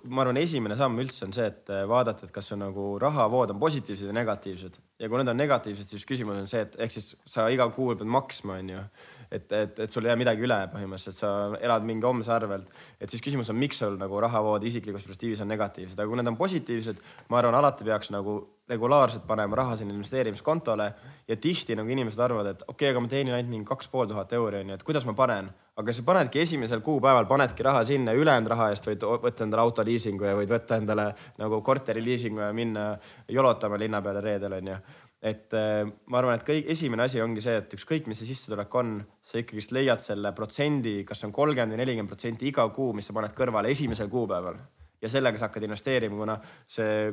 ma arvan, esimene samm üldse on see, et äh, vaadata, et kas su nagu rahavood on positiivsed ja negatiivsed. Ja kui need on negatiivsed, siis küsimus on see, et ehk siis sa iga kuu pead maksma, onju. et, et, et sul ei jää midagi üle põhimõtteliselt, sa elad mingi homse arvelt, et siis küsimus on, miks sul nagu rahavood isiklikus perspektiivis on negatiivsed, aga kui need on positiivsed, ma arvan, alati peaks nagu regulaarselt panema raha sinna investeerimiskontole. Ja tihti nagu inimesed arvavad, et okei okay,, aga ma teenin ainult mingi kaks pool tuhat euri onju, et kuidas ma panen, aga sa panedki esimesel kuupäeval panedki raha sinna, ülejäänud raha eest võid võtta endale autoliisingu ja võid võtta endale nagu korteriliisingu ja minna jolotama linna peale reedel onju et äh, ma arvan, et kõik, esimene asi ongi see, et ükskõik, mis see sissetulek on, sa ikkagist leiad selle protsendi, kas on kolmkümmend või nelikümmend protsenti iga kuu, mis sa paned kõrvale esimesel kuupäeval ja sellega sa hakkad investeerima, kuna see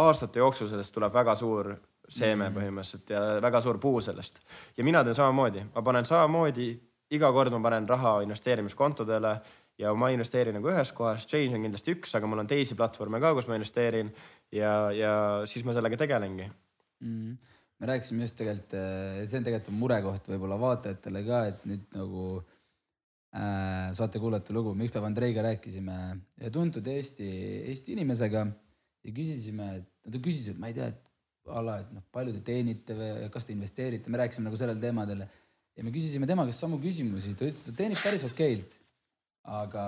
aastate jooksul sellest tuleb väga suur seeme mm. põhimõtteliselt ja väga suur puu sellest. ja mina teen samamoodi, ma panen samamoodi, iga kord ma panen raha investeerimiskontodele ja ma investeerin nagu ühes kohas, Change on kindlasti üks, aga mul on teisi platvorme ka, kus ma investeerin ja, ja siis ma sellega tegelengi mm.. me rääkisime just tegelikult, see on tegelikult murekoht võib-olla vaatajatele ka, et nüüd nagu äh, saate kuulata lugu, me ükspäev Andreiga rääkisime ühe tuntud Eesti, Eesti inimesega ja küsisime, et no ta küsis, et ma ei tea, et a la, et noh, palju te teenite või kas te investeerite, me rääkisime nagu sellel teemadel ja me küsisime tema käest samu küsimusi, ta ütles, et ta teenib päris okeilt, aga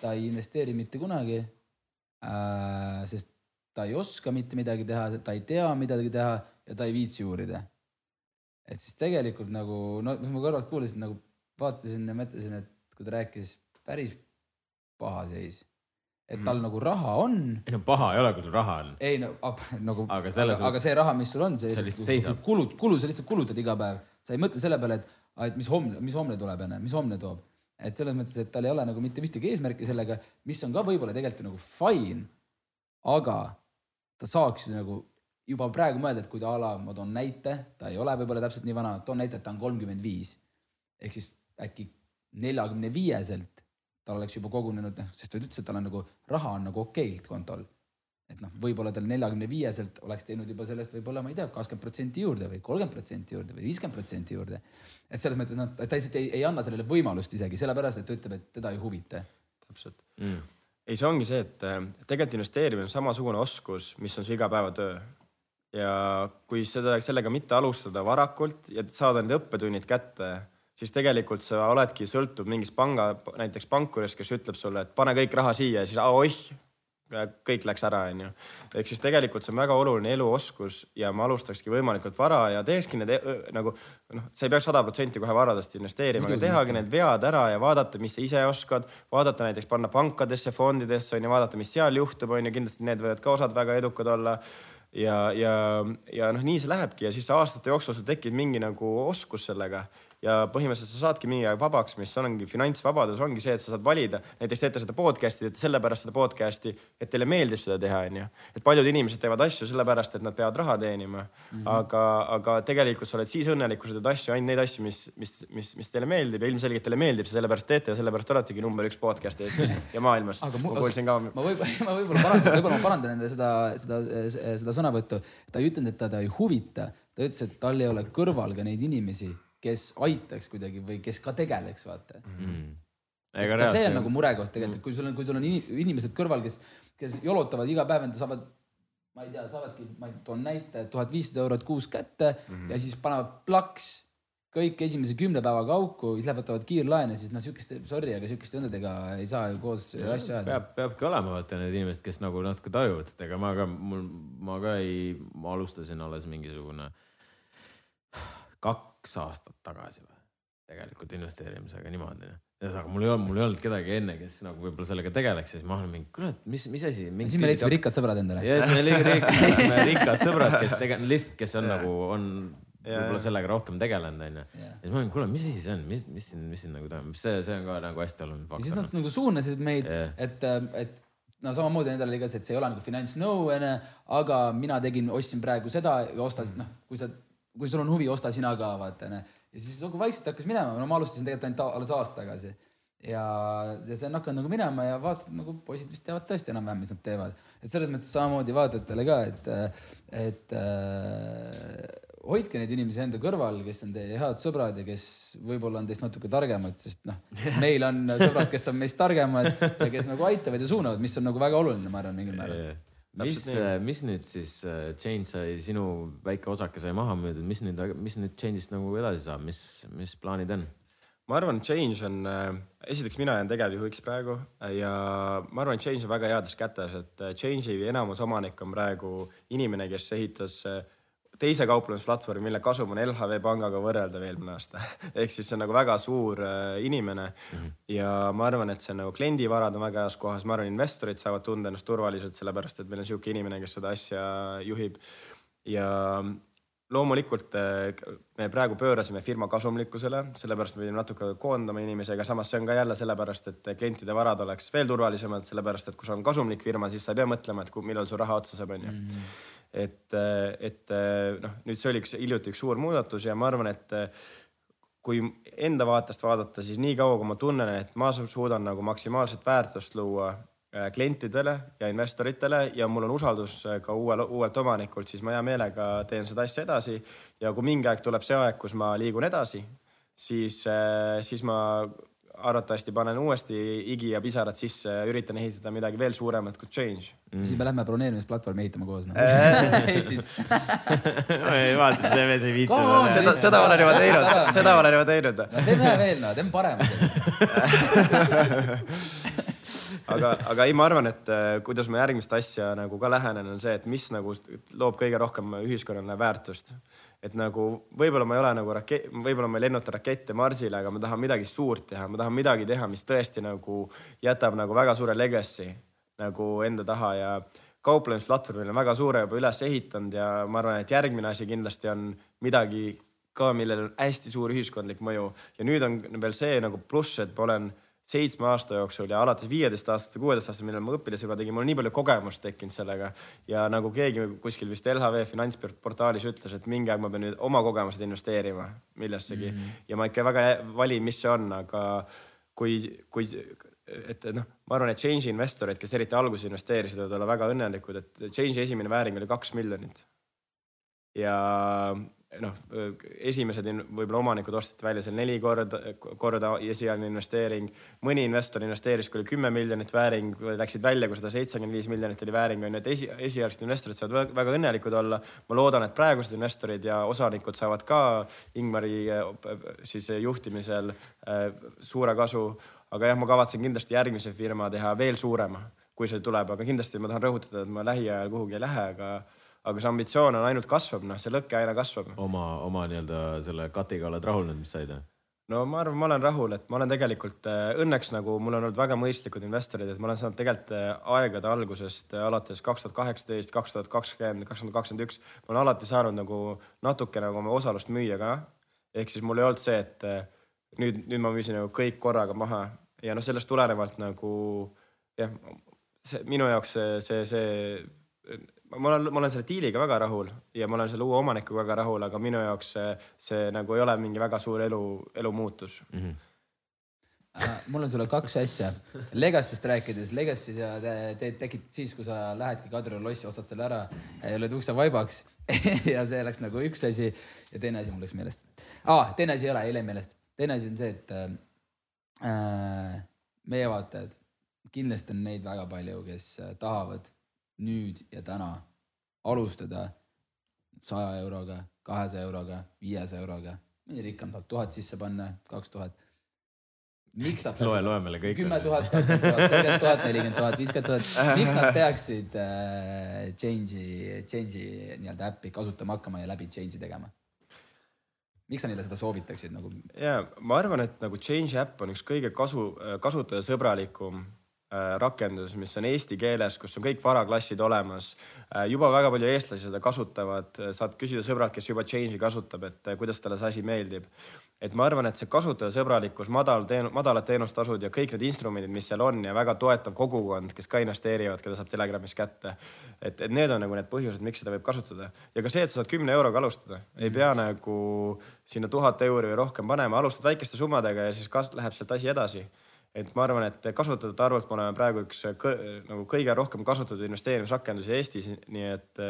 ta ei investeeri mitte kunagi äh,, sest ta ei oska mitte midagi teha, ta ei tea midagi teha ja ta ei viitsi uurida. et siis tegelikult nagu no mis ma kõrvalt kuulasin, nagu vaatasin ja mõtlesin, et kui ta rääkis päris paha seis, et tal nagu raha on, ei no paha ei ole, kui sul raha on. ei no ab, nagu, Aga aga, aga, see raha, mis sul on, see lihtsalt seisab. kulud, kulu, sa lihtsalt kulutad iga päev, sa ei mõtle selle peale, et, et mis homne, mis homne tuleb enne, mis homne toob. et selles mõttes, et tal ei ole nagu mitte ühtegi eesmärki sellega, mis on ka võib-olla tegelikult nagu fine, aga ta saaks ju nagu juba praegu mõelda, et kui ta a la, ma toon näite, ta ei ole võib-olla täpselt nii vana, toon näite, et ta on kolmkümmend viis. ehk siis äkki neljakümne viieselt tal oleks juba kogunenud, noh, sest ta ütles, et tal on nagu raha on nagu okeilt kontol. Et noh, võib-olla tal neljakümne viieselt oleks teinud juba sellest võib-olla, ma ei tea, kakskümmend protsenti juurde või kolmkümmend protsenti juurde või viiskümmend protsenti juurde. et selles mõttes noh, ta lihtsalt ei, ei anna sellele võimalust isegi sellepärast, et ta ütleb, et teda ei huvita. täpselt Mm. ei, see ongi see, et tegelikult investeerimine on samasugune oskus, mis on su igapäevatöö. ja kui seda, sellega mitte alustada varakult ja saada need õppetunnid kätte, siis tegelikult sa oledki, sõltub mingist panga, näiteks pankurist, kes ütleb sulle, et pane kõik raha siia ja siis oih, kõik läks ära, onju. ehk siis tegelikult see on väga oluline eluoskus ja ma alustakski võimalikult vara ja teekski need nagu noh, sa ei peaks sada protsenti kohe varadest investeerima, aga tehagi need vead ära ja vaadata, mis sa ise oskad, vaadata näiteks panna pankadesse, fondidesse onju, vaadata, mis seal juhtub, onju, kindlasti need võivad ka osad väga edukad olla. Ja, ja, ja noh, nii see lähebki ja siis aastate jooksul sul tekib mingi nagu oskus sellega ja põhimõtteliselt sa saadki mingi aeg vabaks, mis ongi finantsvabadus, ongi see, et sa saad valida, näiteks teete seda podcast'i, teete sellepärast seda podcast'i, et teile meeldib seda teha, onju. et paljud inimesed teevad asju sellepärast, et nad peavad raha teenima mm, -hmm. aga, aga tegelikult sa oled siis õnnelik, kui sa teed asju, ainult neid asju, mis, mis, mis, mis teile meeldib ja ilmselgelt teile meeldib, sellepärast teete ja sellepärast oletegi number üks podcast Eestis ja maailmas. aga ma kuulsin ka. ma võib-, ma võib-olla parandan, võib-olla ma parandan enda seda, seda, seda sõnavõttu. ta ei ütelnud, et teda ei huvita, ta ütles, et tal ei ole kõrval ka neid inimesi, kes aitaks kuidagi või kes ka tegeleks, vaata Mm. ka see on reaalselt nagu murekoht tegelikult, et kui sul on, kui sul on ini- inimesed kõrval, kes, kes jolotavad iga päev, enda saavad, ma ei tea, saavadki, ma toon näite, tuhat viissada eurot kuus kätte mm -hmm. ja siis panevad plaks kõik esimese kümne päeva kauku, siis lähevad, võtavad kiirlaene, siis noh, sihukeste, sorry, aga sihukeste õndadega ei saa ju koos asju ajada. peab, peabki olema vaata need inimesed, kes nagu natuke tajuvad seda, ega ma ka, mul, ma ka ei, ma alustasin alles mingisugune kaks aastat tagasi või, tegelikult investeerimisega niimoodi. ühesõnaga, mul ei olnud, mul ei olnud kedagi enne, kes nagu võib-olla sellega tegeleks ja siis ma olen mingi, kurat, mis, mis asi. siis me leidsime rikkad sõbrad endale. ja siis me leidsime rikkad sõbrad, kes tegelikult lihtsalt, kes on nagu, on võib-olla sellega rohkem tegelenud, onju. ja siis ma olin, kuule, mis asi see on, mis, mis siin, mis siin nagu toimub, see, see on ka nagu hästi oluline ja siis faktor nad. nagu suunasid meid Jah. et, et no samamoodi oli ka see, et see ei ole nagu finantsnõu onju, aga mina tegin, ostsin praegu seda ja osta, noh, kui sa, kui sul on huvi, osta sina ka vaata onju. ja siis nagu vaikselt hakkas minema, no ma alustasin tegelikult ainult alles aasta tagasi ja, ja see on hakanud nagu minema ja vaatad nagu poisid vist teavad tõesti enam-vähem, mis nad teevad. et selles mõttes samamoodi vaatajatele ka, et, et äh, hoidke neid inimesi enda kõrval, kes on teie head sõbrad ja kes võib-olla on teist natuke targemad, sest noh, meil on sõbrad, kes on meist targemad ja kes nagu aitavad ja suunavad, mis on nagu väga oluline, ma arvan, mingil määral. mis, mis nüüd siis äh, Change sai, sinu väike osake sai maha müüdud, mis nüüd, mis nüüd Change'ist nagu edasi saab, mis, mis plaanid on? ma arvan, Change on, esiteks mina jään tegevjuhiks praegu ja ma arvan, Change on väga heades kätes, et äh, Change'i enamus omanik on praegu inimene, kes ehitas äh, teise kauplemisplatvormi, mille kasum on LHV pangaga võrreldav eelmine aasta. ehk siis see on nagu väga suur äh, inimene mm -hmm. ja ma arvan, et see nagu kliendivarad on väga heas kohas, ma arvan, investorid saavad tunda ennast turvaliselt, sellepärast et meil on niisugune inimene, kes seda asja juhib ja loomulikult eh, me praegu pöörasime firma kasumlikkusele, sellepärast me pidime natuke koondama inimesi, aga samas see on ka jälle sellepärast, et klientide varad oleks veel turvalisemad, sellepärast et kui sul on kasumlik firma, siis sa ei pea mõtlema, et millal su raha otsa saab, onju. et, et noh, nüüd see oli üks hiljuti üks suur muudatus ja ma arvan, et eh, kui enda vaatest vaadata, siis niikaua kui ma tunnen, et ma su- suudan nagu maksimaalset väärtust luua äh, klientidele ja investoritele ja mul on usaldus ka uuel, uuelt omanikult, siis ma hea meelega teen seda asja edasi. ja kui mingi aeg tuleb see aeg, kus ma liigun edasi, siis, siis ma arvatavasti panen uuesti higi ja pisarad sisse ja üritan ehitada midagi veel suuremat kui Change. siis me lähme broneerimisplatvormi ehitama koos no.. Eestis. ei vaata, see mees ei viitsi seda. seda, seda ma olen juba teinud, seda ma olen juba teinud. teeme veel no, teeme paremad. aga, aga ei, ma arvan, et äh, kuidas ma järgmist asja nagu ka lähenen, on see, et mis nagu loob kõige rohkem ühiskonnale väärtust. Et nagu võib-olla ma ei ole nagu rakett, võib-olla ma ei lennuta rakette Marsile, aga ma tahan midagi suurt teha, ma tahan midagi teha, mis tõesti nagu jätab nagu väga suure legacy nagu enda taha ja kauplemisplatvormil on väga suure juba üles ehitanud ja ma arvan, et järgmine asi kindlasti on midagi ka, millel on hästi suur ühiskondlik mõju. Ja nüüd on veel see nagu pluss, et ma olen seitsme aasta jooksul ja alates viieteist aastast või kuueteist aastast, millal ma õpilasega tegin, mul on nii palju kogemust tekkinud sellega ja nagu keegi kuskil vist LHV finantsportaalis ütles, et mingi aeg ma pean nüüd oma kogemused investeerima millessegi mm -hmm. ja ma ikka väga valin, mis see on, aga kui, kui, et noh, ma arvan, et Change'i investorid, kes eriti alguses investeerisid, võivad olla väga õnnelikud, et Change'i esimene vääring oli kaks miljonit. ja noh, esimesed võib-olla omanikud osteti välja seal neli korda, korda esialgne investeering. mõni investor investeeris, kui oli kümme miljonit vääring, läksid välja, kui sada seitsekümmend viis miljonit oli vääring, on ju, et esi, esialgsed investorid saavad väga- õnnelikud olla. ma loodan, et praegused investorid ja osanikud saavad ka Ingmari siis juhtimisel eh, suure kasu. aga jah, ma kavatsen kindlasti järgmise firma teha veel suurema, kui see tuleb, aga kindlasti ma tahan rõhutada, et ma lähiajal kuhugi ei lähe, aga aga see ambitsioon on ainult kasvab, noh, see lõke aina kasvab. oma, oma nii-öelda selle katiga oled rahul nüüd, mis said? no ma arvan, ma olen rahul, et ma olen tegelikult äh, õnneks nagu mul on olnud väga mõistlikud investorid, et ma olen saanud tegelikult äh, aegade algusest äh, alates kaks tuhat kaheksateist, kaks tuhat kakskümmend, kaks tuhat kakskümmend üks, ma olen alati saanud nagu natuke nagu oma osalust müüa ka. ehk siis mul ei olnud see, et nüüd, nüüd ma müüsin nagu kõik korraga maha ja noh, sellest tulenevalt nagu jah, see minu jaoks see, see, see ma olen, ma olen selle diiliga väga rahul ja ma olen selle uue omanikuga väga rahul, aga minu jaoks see, see nagu ei ole mingi väga suur elu, elumuutus mm. -hmm. Äh, mul on sulle kaks asja. Legacy'st rääkides, Legacy sa te- teed, tekitad siis, kui sa lähedki Kadrioru lossi, ostad selle ära, lööd ukse vaibaks ja see oleks nagu üks asi. ja teine asi mul läks meelest ah,. teine asi ei ole, ei läinud meelest. teine asi on see, et äh, meie vaatajad, kindlasti on neid väga palju, kes äh, tahavad nüüd ja täna alustada saja euroga, kahesaja euroga, viiesaja euroga mõni rikkam tahab tuhat sisse panna, kaks tuhat. miks nad loe, loe meile kõik. kümme tuhat, kakskümmend tuhat, kolmkümmend tuhat, nelikümmend tuhat, viiskümmend tuhat, miks nad peaksid äh, Change'i, Change'i nii-öelda äppi kasutama hakkama ja läbi Change'i tegema? miks sa neile seda soovitaksid nagu? ja ma arvan, et nagu Change äpp on üks kõige kasu, kasutajasõbralikum rakendus, mis on eesti keeles, kus on kõik varaklassid olemas. juba väga palju eestlasi seda kasutavad, saad küsida sõbralt, kes juba Change'i kasutab, et äh, kuidas talle see asi meeldib. et ma arvan, et see kasutajasõbralikkus, madal teen-, madalad teenustasud ja kõik need instrumendid, mis seal on ja väga toetav kogukond, kes ka investeerivad, keda saab Telegramis kätte. et, et need on nagu need põhjused, miks seda võib kasutada ja ka see, et sa saad kümne euroga alustada, ei pea nagu sinna tuhat euri või rohkem panema, alustad väikeste summadega ja siis kas- läheb sealt asi edasi et ma arvan, et kasutajate arvult me oleme praegu üks kõ, nagu kõige rohkem kasutatud investeerimisrakendusi Eestis, nii et,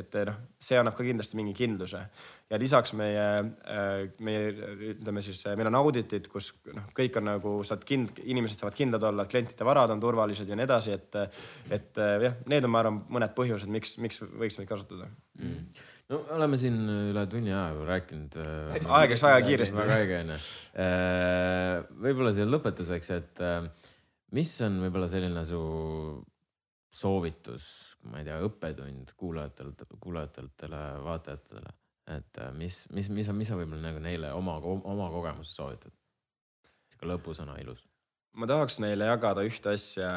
et noh, see annab ka kindlasti mingi kindluse. ja lisaks meie, meie ütleme siis, meil on auditid, kus noh, kõik on nagu saad kind-, inimesed saavad kindlad olla, et klientide varad on turvalised ja nii edasi, et, et jah, need on, ma arvan, mõned põhjused, miks, miks võiks meid kasutada Mm. No oleme siin üle tunni aja juba rääkinud. aeg läks väga kiiresti. väga õige onju. võib-olla siia lõpetuseks, et äh, mis on võib-olla selline su soovitus, ma ei tea, õppetund kuulajatelt, kuulajatele, vaatajatele, et äh, mis, mis, mis on, mis sa võib-olla nagu neile oma, oma kogemuse soovitad? sihuke lõpusõna ilus. ma tahaks neile jagada ühte asja,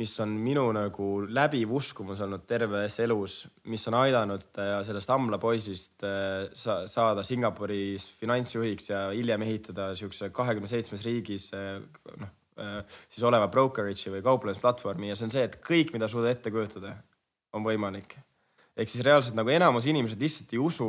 mis on minu nagu läbiv uskumus olnud terves elus, mis on aidanud äh, sellest Ambla poisist äh, sa saada Singapuris finantsjuhiks ja hiljem ehitada siukse kahekümne seitsmes riigis äh, noh, siis oleva brokerage'i või kauplemisplatvormi ja see on see, et kõik, mida suudad ette kujutada, on võimalik. ehk siis reaalselt nagu enamus inimesed lihtsalt ei usu,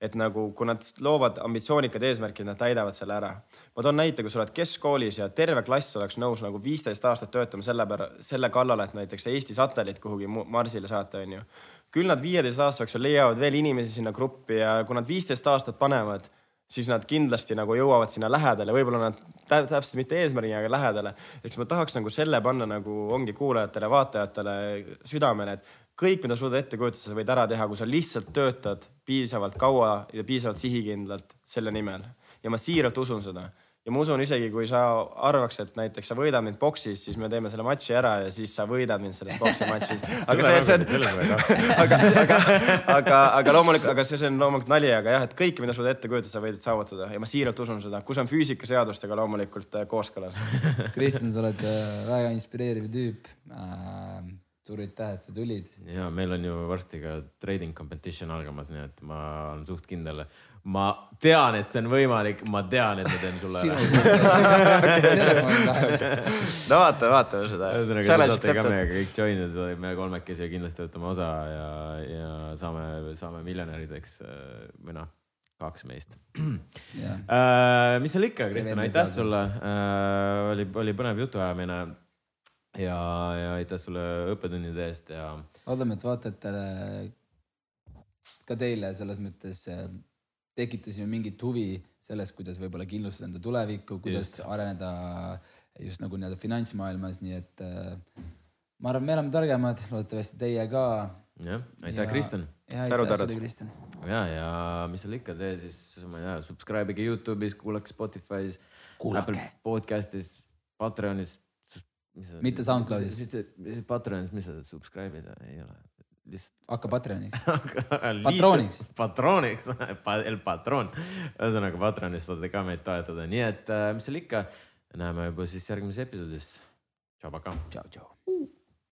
et nagu, kui nad loovad ambitsioonikad eesmärgid, nad täidavad selle ära. ma toon näite, kui sa oled keskkoolis ja terve klass oleks nõus nagu viisteist aastat töötama selle pära-, selle kallal, et näiteks Eesti satelliit kuhugi Marsile saata, onju. küll nad viieteist aasta jooksul leiavad veel inimesi sinna gruppi ja kui nad viisteist aastat panevad, siis nad kindlasti nagu jõuavad sinna lähedale, võib-olla nad tä täpselt mitte eesmärgi, aga lähedale. eks ma tahaks nagu selle panna nagu ongi kuulajatele, vaatajatele südamele, et kõik, mida suudad ette kujutada, sa võid ära teha, kui sa lihtsalt töötad piisavalt kaua ja piisavalt sihikindlalt selle nimel. ja ma siiralt usun seda ja ma usun isegi, kui sa arvaks, et näiteks sa võidad mind boksis, siis me teeme selle matši ära ja siis sa võidad mind selles boksi matšis. aga see, see on, aga, aga, aga, aga loomulikult, aga see, see on loomulikult nali, aga jah, et kõike, mida suudad ette kujutada, sa võid saavutada ja ma siiralt usun seda, kui see on füüsikaseadustega loomulikult äh, kooskõlas. Kristjan, sa oled äh, väga inspireeriv tüüp äh,. Suur aitäh, et sa tulid. ja meil on ju varsti ka trading competition algamas, nii et ma olen suht kindel. ma tean, et see on võimalik, ma tean, et ma teen sulle ära. no vaata, vaatame seda. ühesõnaga, te saate ka meiega kõik join ida, me kolmekesi ja kindlasti võtame osa ja, ja saame, saame miljonärideks äh, või noh, kaks meist. mis seal ikka, Kristjan, aitäh sulle. oli, oli põnev jutuajamine. ja, ja aitäh sulle õppetunnide eest ja loodame, et vaatajatele, ka teile selles mõttes äh, tekitasime mingit huvi sellest, kuidas võib-olla kindlustada enda tulevikku, kuidas just. areneda just nagu nii-öelda finantsmaailmas, nii et äh, ma arvan, me oleme targemad, loodetavasti teie ka. jah, aitäh, Kristjan. sulle, Kristjan. ja, ja mis seal ikka, tee siis, ma ei tea, subscribe ige Youtube'is, kuulake Spotify's, Apple podcast'is, Patreonis. Mitte SoundCloudis. mitte, Patreonis, mis sa subscribe ida, ei ole, lihtsalt. hakka Patreoniks. Patrooniks Patrooniks. El Patron. ühesõnaga Patronis saate ka meid toetada, nii et äh, mis seal ikka, näeme juba siis järgmises episoodis. tšau, pakaa. tšau, tšau.